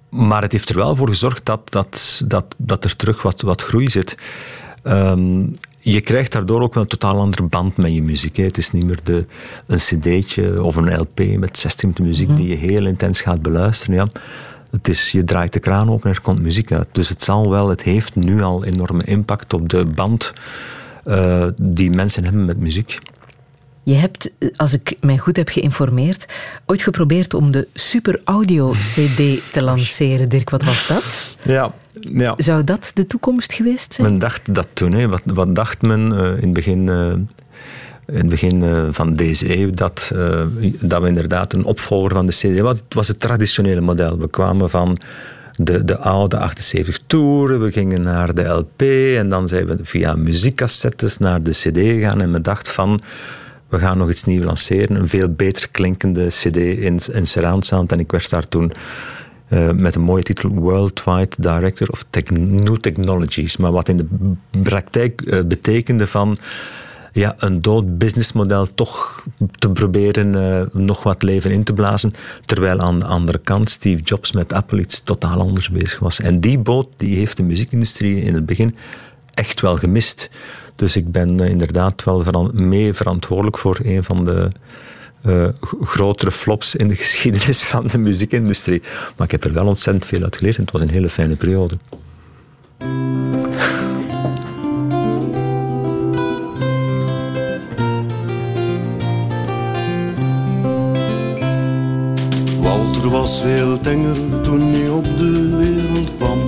maar het heeft er wel voor gezorgd dat, dat, dat, dat er terug wat, wat groei zit. Ehm, je krijgt daardoor ook wel een totaal andere band met je muziek. Hè. Het is niet meer de, een cd'tje of een LP met 16 minuten muziek mhm. die je heel intens gaat beluisteren. Ja. Het is, je draait de kraan open en er komt muziek uit. Dus het zal wel, het heeft nu al enorme impact op de band uh, die mensen hebben met muziek. Je hebt, als ik mij goed heb geïnformeerd, ooit geprobeerd om de Super Audio CD te lanceren. Dirk, wat was dat? Ja, ja. Zou dat de toekomst geweest zijn? Men dacht dat toen. Hè. Wat, wat dacht men uh, in het begin, uh, in het begin uh, van deze eeuw? Dat, dat we inderdaad een opvolger van de CD... Was, het was het traditionele model. We kwamen van de, de oude 78 toeren, we gingen naar de LP en dan zijn we via muziekcassettes naar de CD gegaan en men dacht van we gaan nog iets nieuws lanceren. Een veel beter klinkende CD in, in surround sound. En ik werd daar toen uh, met een mooie titel Worldwide Director of New Technologies. Maar wat in de praktijk betekende van ja, een dood businessmodel toch te proberen uh, nog wat leven in te blazen. Terwijl aan de andere kant Steve Jobs met Apple iets totaal anders bezig was. En die boot die heeft de muziekindustrie in het begin echt wel gemist. Dus ik ben uh, inderdaad wel mee verantwoordelijk voor een van de uh, grotere flops in de geschiedenis van de muziekindustrie. Maar ik heb er wel ontzettend veel uit geleerd en het was een hele fijne periode. Walter was heel tenger toen hij op de wereld kwam.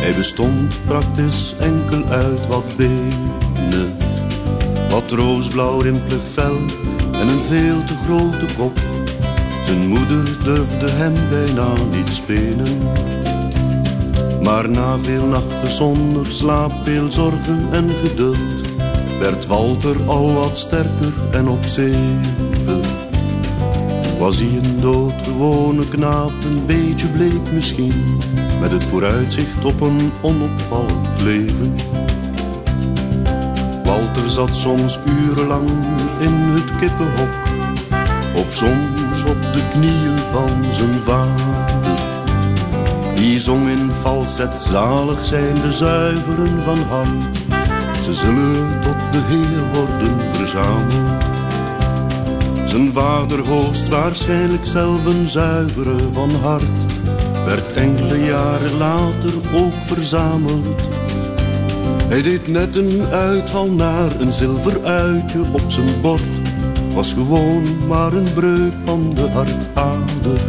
Hij bestond praktisch enkel uit wat benen. Wat roosblauw rimpelig vel en een veel te grote kop. Zijn moeder durfde hem bijna niet spelen. Maar na veel nachten zonder slaap, veel zorgen en geduld, werd Walter al wat sterker en op zeven. Was hij een doodgewone knaap, een beetje bleek misschien, met het vooruitzicht op een onopvallend leven. Walter zat soms urenlang in het kippenhok, of soms op de knieën van zijn vader. Die zong in falset, zalig zijn de zuiveren van hart. Ze zullen tot de Heer worden verzameld. Zijn vader waarschijnlijk zelf een zuivere van hart. Werd enkele jaren later ook verzameld hij deed net een uitval naar een zilver uitje op zijn bord. Was gewoon maar een breuk van de hartader.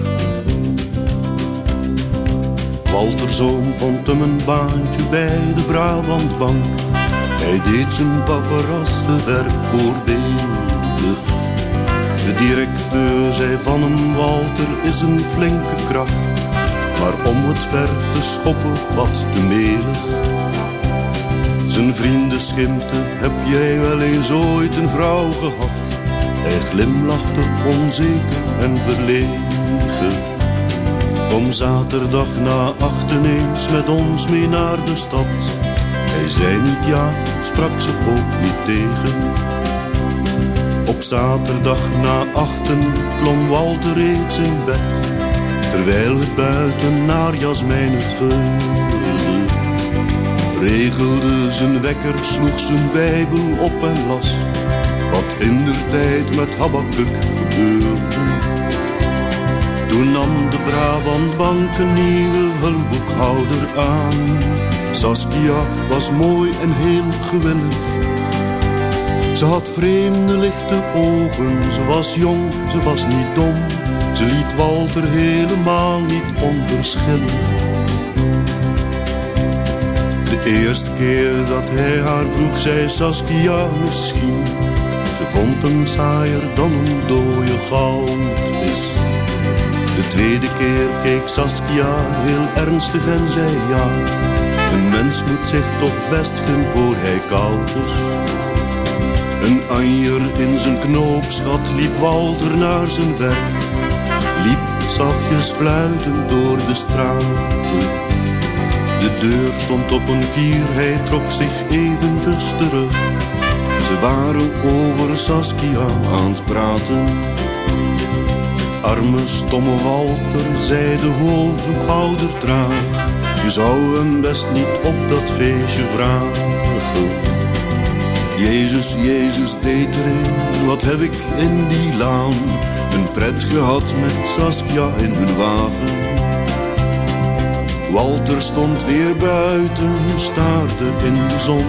Walter Zoom vond hem een baantje bij de Brabantbank. Hij deed zijn paparassenwerk voorbeeldig. De directeur zei van hem, Walter is een flinke kracht. Maar om het ver te schoppen wat te melig. Zijn vrienden schimpten, heb jij wel eens ooit een vrouw gehad? Hij glimlachte onzeker en verlegen. Kom zaterdag na achten eens met ons mee naar de stad. Hij zei niet ja, sprak ze ook niet tegen. Op zaterdag na achten klom Walter reeds in bed. Terwijl het buiten naar jasmijnen geurde regelde zijn wekker, sloeg zijn bijbel op en las wat in der tijd met Habakkuk gebeurde. Toen nam de Brabantbank een nieuwe hulpboekhouder aan. Saskia was mooi en heel gewillig. Ze had vreemde lichte ogen, ze was jong, ze was niet dom. Ze liet Walter helemaal niet onverschillig. De eerste keer dat hij haar vroeg, zei Saskia misschien. Ze vond hem saaier dan een dode goudvis. De tweede keer keek Saskia heel ernstig en zei ja. Een mens moet zich toch vestigen voor hij koud is. Een anjer in zijn knoopsgat liep Walter naar zijn werk. Liep zachtjes fluitend door de straten De deur stond op een kier, hij trok zich eventjes terug. Ze waren over Saskia aan het praten. Arme stomme Walter zei de hoofdboekhouder traag. Je zou hem best niet op dat feestje vragen. Jezus, Jezus deed erin, wat heb ik in die laan. Een pret gehad met Saskia in hun wagen. Walter stond weer buiten, staarde in de zon.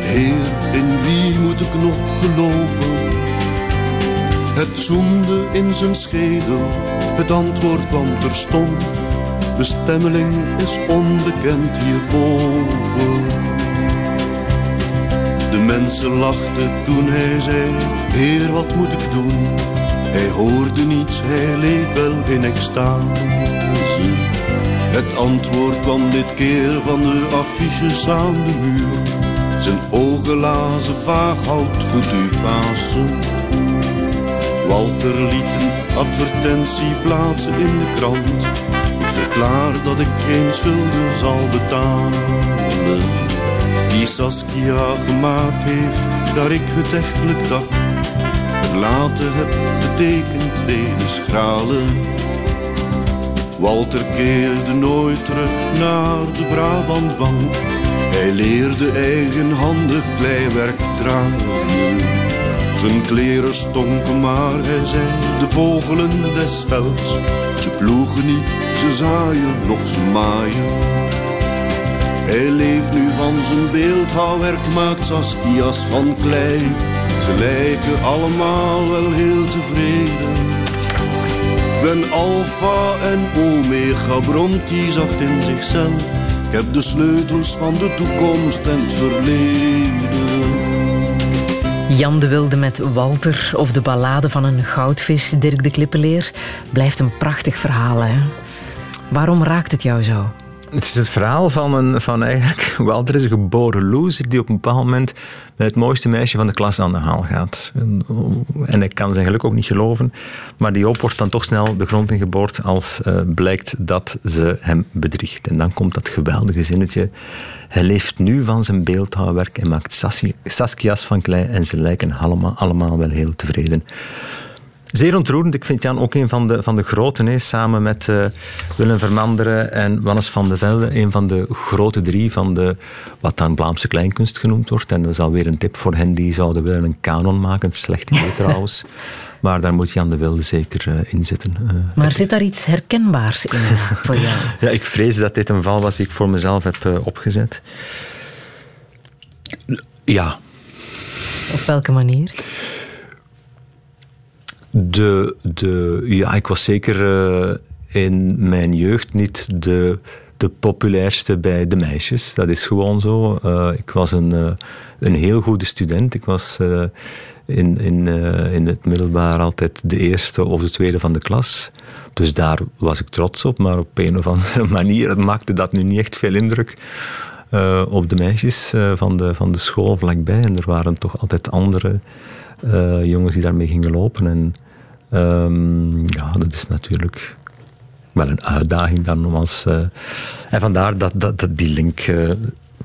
Heer, in wie moet ik nog geloven? Het zoemde in zijn schedel, het antwoord kwam terstond. Bestemmeling is onbekend hierboven. De mensen lachten toen hij zei, Heer wat moet ik doen? Hij hoorde niets, hij leek wel in extase. Het antwoord kwam dit keer van de affiches aan de muur. Zijn ogen lazen vaag, houdt goed uw Pasen. Walter liet een advertentie plaatsen in de krant. Ik verklaar dat ik geen schulden zal betalen. Die Saskia gemaakt heeft, daar ik het echtelijk dak verlaten heb, betekent vele schralen. Walter keerde nooit terug naar de Brabantbank. Hij leerde eigenhandig kleiwerk dragen. Zijn kleren stonken, maar hij zei de vogelen des velds. Ze ploegen niet, ze zaaien, nog ze maaien. Hij leeft nu van zijn beeldhouwwerk, maakt Saskia's van klei. Ze lijken allemaal wel heel tevreden. Ben alfa en omega, bromt hij zacht in zichzelf. Ik heb de sleutels van de toekomst en het verleden. Jan de Wilde met Walter of de ballade van een goudvis, Dirk de Klippeleer, blijft een prachtig verhaal. Hè? Waarom raakt het jou zo? Het is het verhaal van, een, van eigenlijk, Walter is een geboren loser die op een bepaald moment met het mooiste meisje van de klas aan de haal gaat. En hij kan zijn geluk ook niet geloven, maar die hoop wordt dan toch snel de grond ingeboord als uh, blijkt dat ze hem bedriegt. En dan komt dat geweldige zinnetje. Hij leeft nu van zijn beeldhouwwerk en maakt Saskia's van klei en ze lijken allemaal, allemaal wel heel tevreden. Zeer ontroerend. Ik vind Jan ook een van de, van de groten. Hè. Samen met uh, Willem Vermanderen en Wannes van de Velde. Een van de grote drie van de, wat dan Vlaamse kleinkunst genoemd wordt. En dat is alweer een tip voor hen die zouden willen een kanon maken. Slecht idee trouwens. Maar daar moet Jan de Wilde zeker uh, in zitten. Uh, maar zit daar iets herkenbaars in voor jou? ja, ik vrees dat dit een val was die ik voor mezelf heb opgezet. Ja. Op welke manier? De, de, ja, ik was zeker uh, in mijn jeugd niet de, de populairste bij de meisjes. Dat is gewoon zo. Uh, ik was een, uh, een heel goede student. Ik was in, in, in het middelbaar altijd de eerste of de tweede van de klas. Dus daar was ik trots op. Maar op een of andere manier maakte dat nu niet echt veel indruk. op de meisjes van, de, van de school vlakbij. En er waren toch altijd andere jongens die daarmee gingen lopen. En Um, ja, dat is natuurlijk wel een uitdaging dan om als... Uh, en vandaar dat, dat, dat die link uh,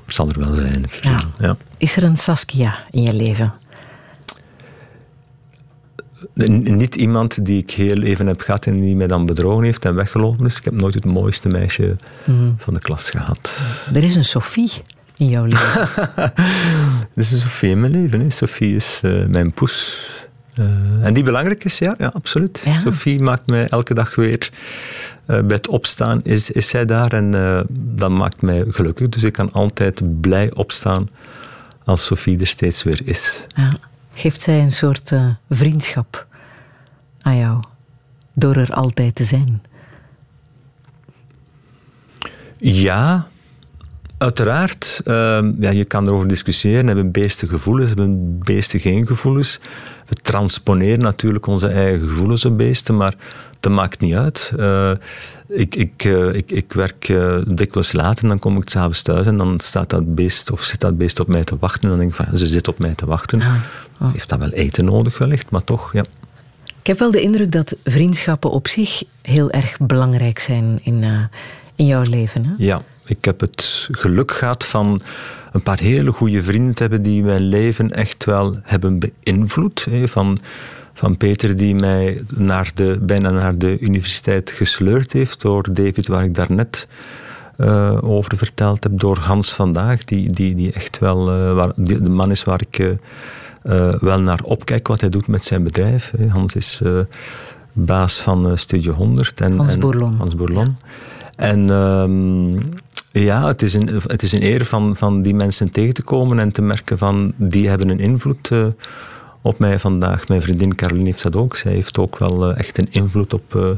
zal er wel zijn. Ja. ja. Is er een Saskia in je leven? Niet iemand die ik heel even heb gehad en die mij dan bedrogen heeft en weggelopen is. Ik heb nooit het mooiste meisje mm. van de klas gehad. Er is een Sophie in jouw leven. er is een Sophie in mijn leven. Hè. Sophie is uh, mijn poes. Uh, en die belangrijk is, ja, ja absoluut. Ja. Sophie maakt mij elke dag weer uh, bij het opstaan, is, is zij daar en dat maakt mij gelukkig. Dus ik kan altijd blij opstaan als Sophie er steeds weer is. Ja. Geeft zij een soort vriendschap aan jou, door er altijd te zijn? Ja, Uiteraard, uh, ja, je kan erover discussiëren. Hebben beesten gevoelens, hebben beesten geen gevoelens? We transponeren natuurlijk onze eigen gevoelens op beesten, maar dat maakt niet uit. Uh, ik, ik, uh, ik, ik werk uh, dikwijls laat en dan kom ik s'avonds thuis en dan staat dat beest of zit dat beest op mij te wachten. En dan denk ik van, ze zit op mij te wachten. Ah, ah. Heeft dat wel eten nodig wellicht, maar toch, ja. Ik heb wel de indruk dat vriendschappen op zich heel erg belangrijk zijn in, in jouw leven. Hè? Ja, ik heb het geluk gehad van een paar hele goede vrienden te hebben die mijn leven echt wel hebben beïnvloed. Van, van Peter die mij naar de, bijna naar de universiteit gesleurd heeft, door David waar ik daarnet uh, over verteld heb, door Hans Vandaag, die, die, die echt wel uh, waar, die, de man is waar ik uh, wel naar opkijk wat hij doet met zijn bedrijf. Hans is baas van Studio 100. En, Hans Bourlon. Hans Bourlon. En um, ja, het is een, het is een eer van, van die mensen tegen te komen en te merken van die hebben een invloed uh, op mij vandaag. Mijn vriendin Caroline heeft dat ook. Zij heeft ook wel uh, echt een invloed op uh,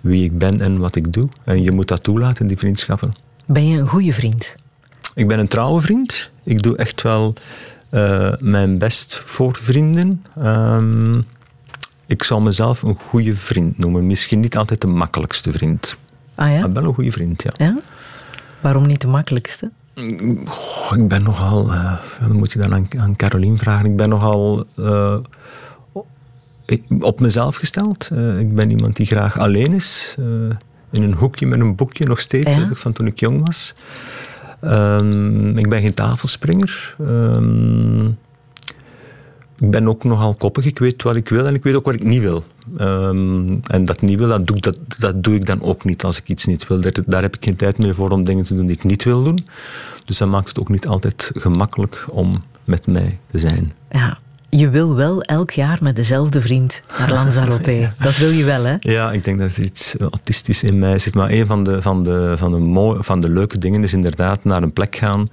wie ik ben en wat ik doe. En je moet dat toelaten, die vriendschappen. Ben je een goede vriend? Ik ben een trouwe vriend. Ik doe echt wel mijn best voor vrienden. Um, ik zou mezelf een goede vriend noemen. Misschien niet altijd de makkelijkste vriend. Ah ja? Maar wel een goede vriend, ja. ja? Waarom niet de makkelijkste? Goh, ik ben nogal, uh, dan moet je dan aan, aan Carolien vragen, ik ben nogal uh, op mezelf gesteld. Uh, ik ben iemand die graag alleen is, in een hoekje met een boekje nog steeds, ja? van toen ik jong was. Um, ik ben geen tafelspringer. Um, ik ben ook nogal koppig. Ik weet wat ik wil en ik weet ook wat ik niet wil. Um, en dat niet wil, dat doe, dat, dat doe ik dan ook niet als ik iets niet wil. Daar, daar, heb ik geen tijd meer voor om dingen te doen die ik niet wil doen. Dus dat maakt het ook niet altijd gemakkelijk om met mij te zijn. Ja, je wil wel elk jaar met dezelfde vriend naar Lanzarote. ja. Dat wil je wel, hè? Ja, ik denk dat er iets autistisch in mij zit. Maar een van de, van de, van de, mooie, van de leuke dingen is inderdaad naar een plek gaan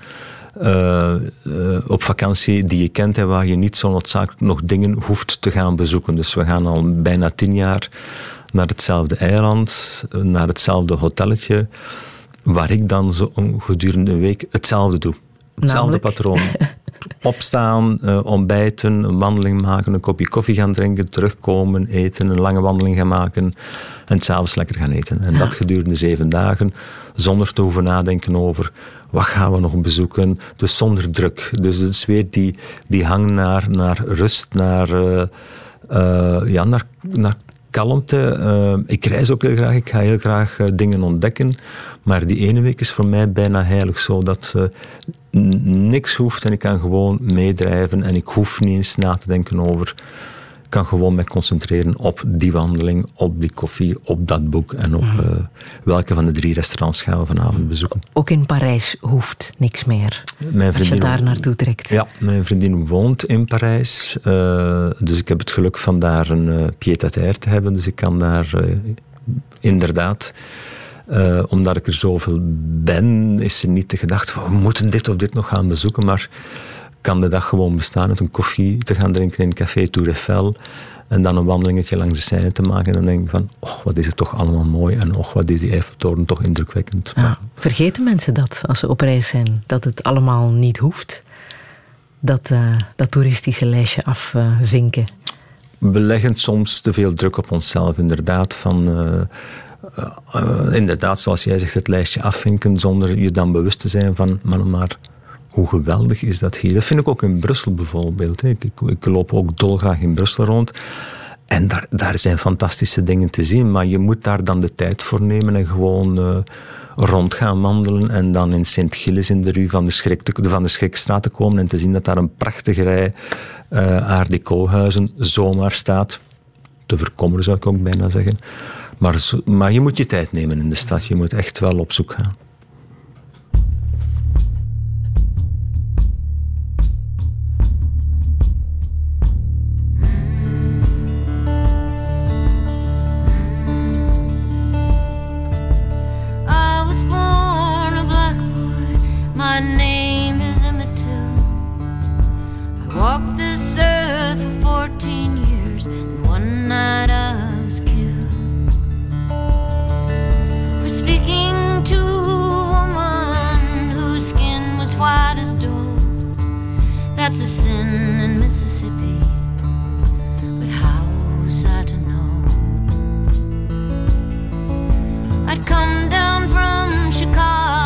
uh, uh, op vakantie die je kent en waar je niet zo noodzakelijk nog dingen hoeft te gaan bezoeken. Dus we gaan al bijna tien jaar naar hetzelfde eiland, naar hetzelfde hotelletje, waar ik dan zo gedurende een week hetzelfde doe. Hetzelfde Namelijk? patroon. Opstaan, uh, ontbijten, een wandeling maken, een kopje koffie gaan drinken, terugkomen, eten, een lange wandeling gaan maken en s'avonds lekker gaan eten. En ja. dat gedurende zeven dagen, zonder te hoeven nadenken over wat gaan we nog bezoeken, dus zonder druk. Dus het is weer die, die hang naar, naar rust, naar, uh, uh, ja, naar, naar kalmte. Uh, ik reis ook heel graag, ik ga heel graag dingen ontdekken. Maar die ene week is voor mij bijna heilig zo dat niks hoeft en ik kan gewoon meedrijven en ik hoef niet eens na te denken over. Ik kan gewoon me concentreren op die wandeling, op die koffie, op dat boek en op mm. welke van de drie restaurants gaan we vanavond bezoeken. Ook in Parijs hoeft niks meer. Mijn als je daar naartoe trekt. Ja, mijn vriendin woont in Parijs. Uh, dus ik heb het geluk van daar een uh, pied-à-terre te hebben. Dus ik kan daar inderdaad... Uh, omdat ik er zoveel ben, is er niet de gedachte van we moeten dit of dit nog gaan bezoeken, maar kan de dag gewoon bestaan met een koffie te gaan drinken in een café Tour Eiffel en dan een wandelingetje langs de Seine te maken en dan denk ik van, oh, wat is het toch allemaal mooi en oh, wat is die Eiffeltoren toch indrukwekkend. Ja, vergeten mensen dat als ze op reis zijn, dat het allemaal niet hoeft? Dat, uh, dat toeristische lijstje afvinken? We leggen soms te veel druk op onszelf, inderdaad, van... Uh, uh, inderdaad, zoals jij zegt, het lijstje afvinken zonder je dan bewust te zijn van, maar, maar hoe geweldig is dat hier. Dat vind ik ook in Brussel bijvoorbeeld. Ik, ik, ik loop ook dolgraag in Brussel rond. En daar, daar zijn fantastische dingen te zien, maar je moet daar dan de tijd voor nemen en gewoon uh, rond gaan wandelen en dan in Sint-Gilles in de rue van de, Schrik te, van de Schrikstraat te komen en te zien dat daar een prachtige rij uh, art deco-huizen zomaar staat. Te voorkomen zou ik ook bijna zeggen. Maar, maar je moet je tijd nemen in de stad. Je moet echt wel op zoek gaan. My name is Emmett. I walked this earth for 14 years, and one night I was killed. For speaking to a woman whose skin was white as dough. That's a sin in Mississippi, but how was I to know? I'd come down from Chicago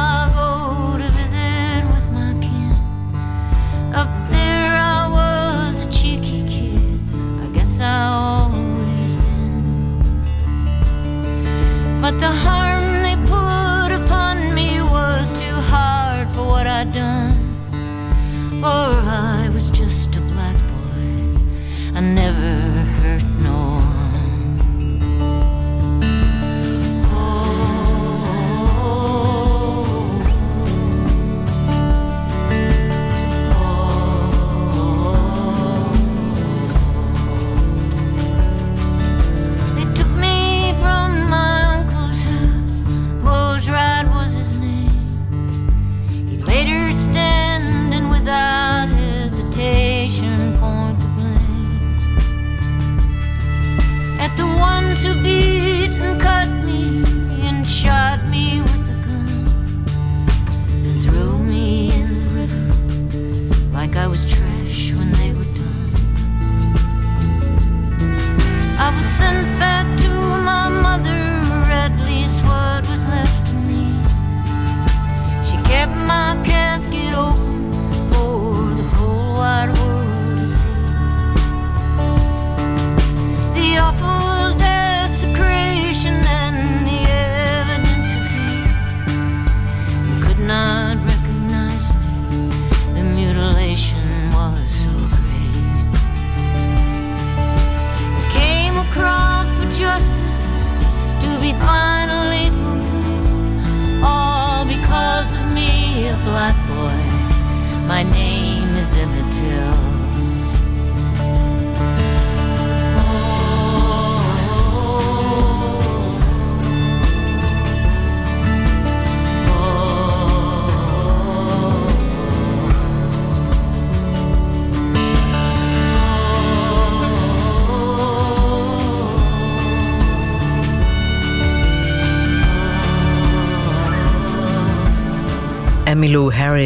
But the harm they put upon me was too hard for what I'd done. For I was just a black boy. I never like I was trash when they were done. I was sent back to my mother, at least what was left of me. She kept my casket open.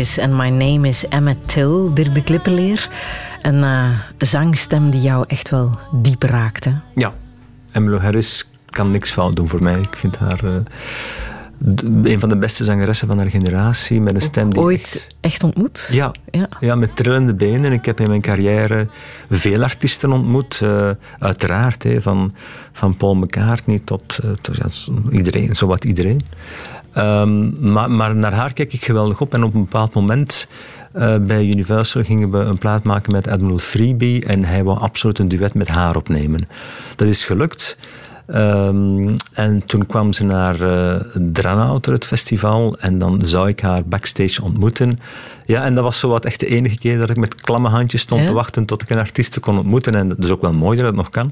Harris en My Name is Emma Till, Dirk de Klippenleer. Een uh, zangstem die jou echt wel diep raakte. Ja, Emmylou Harris kan niks fout doen voor mij. Ik vind haar uh, een van de beste zangeressen van haar generatie. Met een stem die Ooit echt, ontmoet? Ja, ja. ja, met trillende benen. Ik heb in mijn carrière veel artiesten ontmoet. Uh, uiteraard, van, van Paul McCartney tot, tot ja, iedereen, zowat iedereen. Um, maar, maar, naar haar kijk ik geweldig op. En op een bepaald moment uh, bij Universal gingen we een plaat maken met Admiral Freebie. En hij wou absoluut een duet met haar opnemen. Dat is gelukt. Um, en toen kwam ze naar uh, Dranouter, het festival. En dan zou ik haar backstage ontmoeten. Ja, en dat was zo wat echt de enige keer dat ik met klamme handjes stond ja? te wachten tot ik een artiest kon ontmoeten. En dat is ook wel mooi dat het nog kan.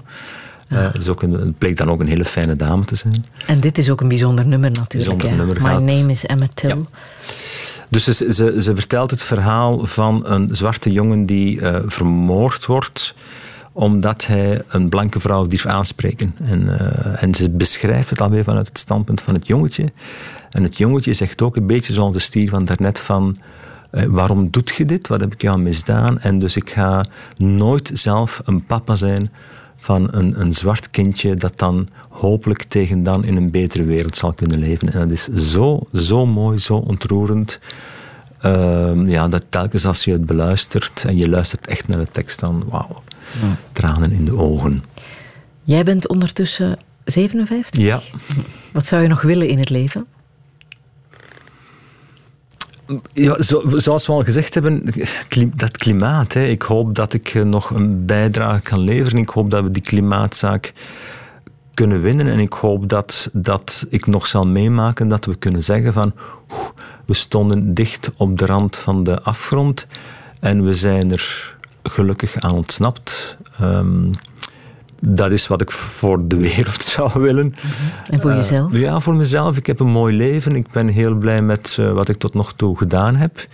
Uh, het, is ook een, het bleek dan ook een hele fijne dame te zijn. En dit is ook een bijzonder nummer natuurlijk. Bijzonder nummer My gaat... name is Emma Till. Ja. Dus ze, ze, ze, vertelt het verhaal van een zwarte jongen die uh, vermoord wordt omdat hij een blanke vrouw durft aanspreken. En, uh, en ze beschrijft het alweer vanuit het standpunt van het jongetje. En het jongetje zegt ook een beetje zoals de stier van daarnet van... Uh, waarom doet je dit? Wat heb ik jou misdaan? En dus ik ga nooit zelf een papa zijn van een, een zwart kindje dat dan hopelijk tegen dan in een betere wereld zal kunnen leven. En dat is zo, zo mooi, zo ontroerend. Uh, ja, dat telkens als je het beluistert en je luistert echt naar de tekst, dan wauw, ja. tranen in de ogen. Jij bent ondertussen 57? Ja. Wat zou je nog willen in het leven? Ja, zo, zoals we al gezegd hebben, dat klimaat. Hè. Ik hoop dat ik eh, nog een bijdrage kan leveren. Ik hoop dat we die klimaatzaak kunnen winnen. En ik hoop dat, dat ik nog zal meemaken dat we kunnen zeggen van we stonden dicht op de rand van de afgrond en we zijn er gelukkig aan ontsnapt. Um, dat is wat ik voor de wereld zou willen. En voor jezelf? Uh, ja, voor mezelf. Ik heb een mooi leven. Ik ben heel blij met uh, wat ik tot nog toe gedaan heb.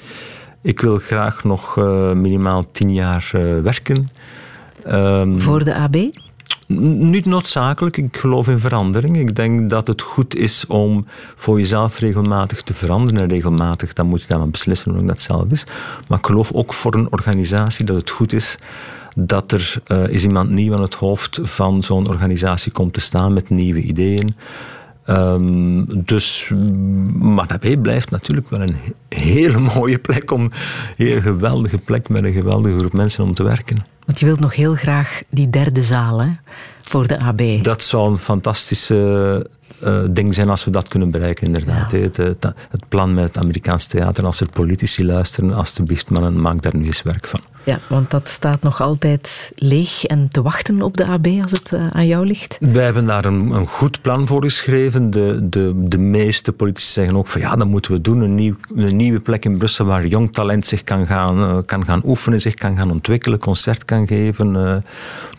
Ik wil graag nog uh, minimaal tien jaar werken. Um, voor de AB? Niet noodzakelijk. Ik geloof in verandering. Ik denk dat het goed is om voor jezelf regelmatig te veranderen. En regelmatig, dan moet je dan beslissen hoe dat zelf is. Maar ik geloof ook voor een organisatie dat het goed is dat er uh, is iemand nieuw aan het hoofd van zo'n organisatie komt te staan met nieuwe ideeën. Um, dus, daarbij blijft natuurlijk wel een hele mooie plek om, een hele geweldige plek met een geweldige groep mensen om te werken. Want je wilt nog heel graag die derde zaal hè, voor de AB. Dat zou een fantastische uh, ding zijn als we dat kunnen bereiken, inderdaad. Het, het, het, plan met het Amerikaans theater, als er politici luisteren, alstublieft mannen, maak daar nu eens werk van. Ja, want dat staat nog altijd leeg en te wachten op de AB als het uh, aan jou ligt? Wij hebben daar een, een, goed plan voor geschreven. De, de, de meeste politici zeggen ook van ja, dat moeten we doen. Een, nieuw, een nieuwe plek in Brussel waar jong talent zich kan gaan, uh, kan gaan oefenen, zich kan gaan ontwikkelen, concert kan geven, uh,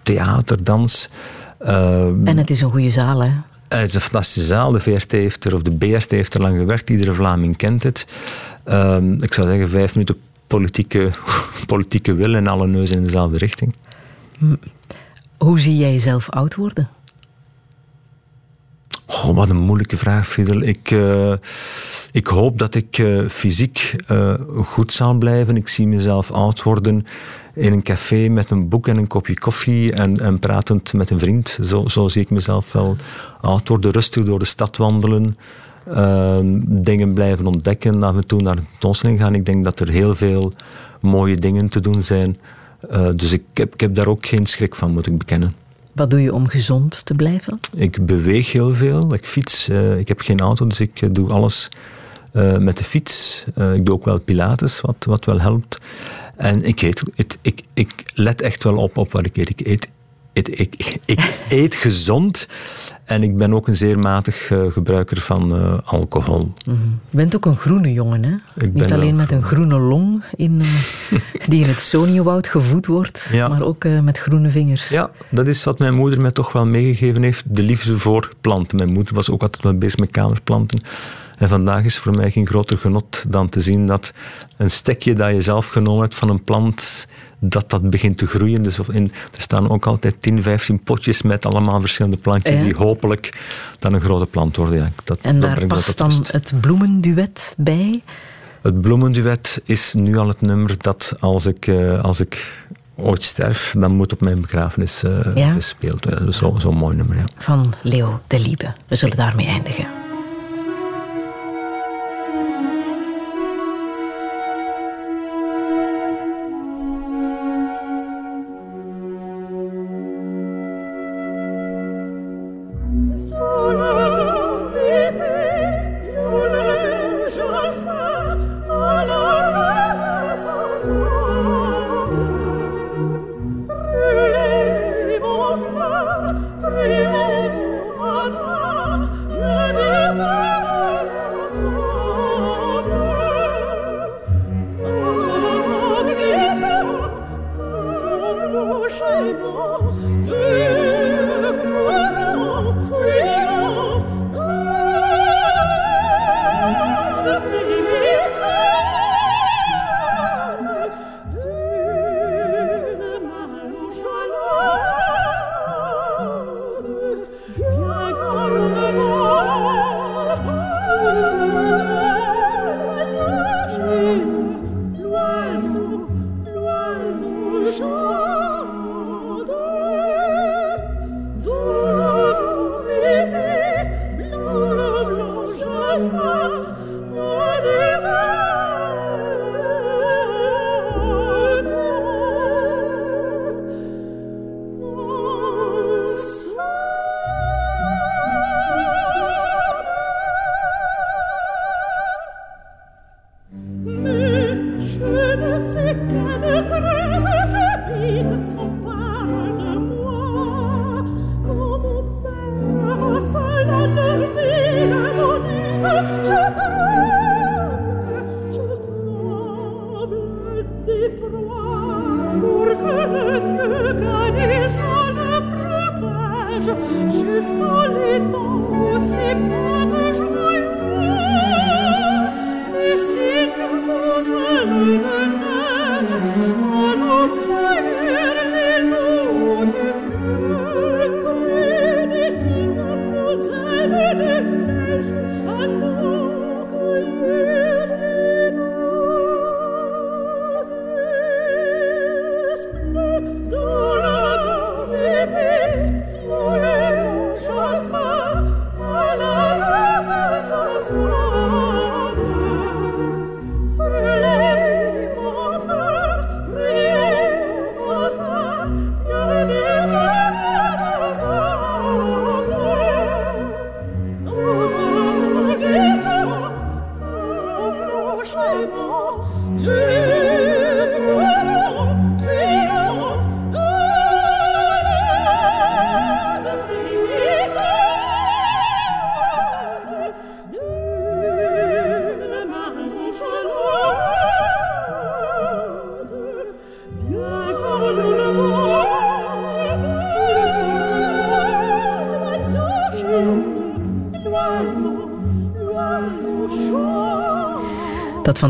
theater, dans. en het is een goede zaal, hè? Het is een fantastische zaal. De VRT heeft er, of de BRT heeft er lang gewerkt. Iedere Vlaming kent het. Ehm, ik zou zeggen, vijf minuten politieke, politieke wil en alle neuzen in dezelfde richting. Hm. Hoe zie jij jezelf oud worden? Oh, wat een moeilijke vraag, Fidel. Ik, uh, ik hoop dat ik uh, fysiek uh, goed zal blijven. Ik zie mezelf oud worden in een café met een boek en een kopje koffie en, en pratend met een vriend. Zo, zo zie ik mezelf wel oud worden. Rustig door de stad wandelen. Ehm, dingen blijven ontdekken, af en toe naar de tentoonstelling gaan. Ik denk dat er heel veel mooie dingen te doen zijn. Uh, dus ik heb, ik heb daar ook geen schrik van, moet ik bekennen. Wat doe je om gezond te blijven? Ik beweeg heel veel. Ik fiets. Uh, ik heb geen auto, dus ik doe alles uh, met de fiets. ik doe ook wel pilates, wat, wat wel helpt. En ik, eet, ik, ik, ik let echt wel op, op wat ik eet. Ik eet ik, ik, ik, eet gezond en ik ben ook een zeer matig uh, gebruiker van uh, alcohol. Mm -hmm. Je bent ook een groene jongen, hè? Ik Niet alleen met een groene long in, uh, die in het Soniewoud gevoed wordt, ja. maar ook met groene vingers. Ja, dat is wat mijn moeder mij toch wel meegegeven heeft. De liefde voor planten. Mijn moeder was ook altijd wel bezig met kamerplanten. En vandaag is voor mij geen groter genot dan te zien dat een stekje dat je zelf genomen hebt van een plant dat dat begint te groeien. Dus in, er staan ook altijd 10, 15 potjes met allemaal verschillende plantjes ja. die hopelijk dan een grote plant worden. Ja, dat, en dat daar past dan rust. het bloemenduet bij? Het bloemenduet is nu al het nummer dat als ik, uh, als ik ooit sterf, dan moet op mijn begrafenis uh, ja? gespeeld worden. Zo'n zo mooi nummer, ja. Van Leo de Liebe. We zullen daarmee eindigen.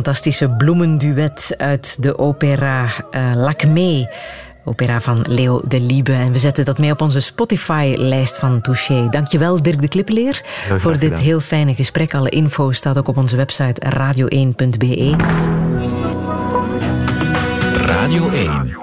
Fantastische bloemenduet uit de opera uh, Lacmé. Opera van Leo de Liebe. En we zetten dat mee op onze Spotify-lijst van Touché. Dankjewel Dirk de Klippeleer voor dit heel fijne gesprek. Alle info staat ook op onze website radio1.be. Radio 1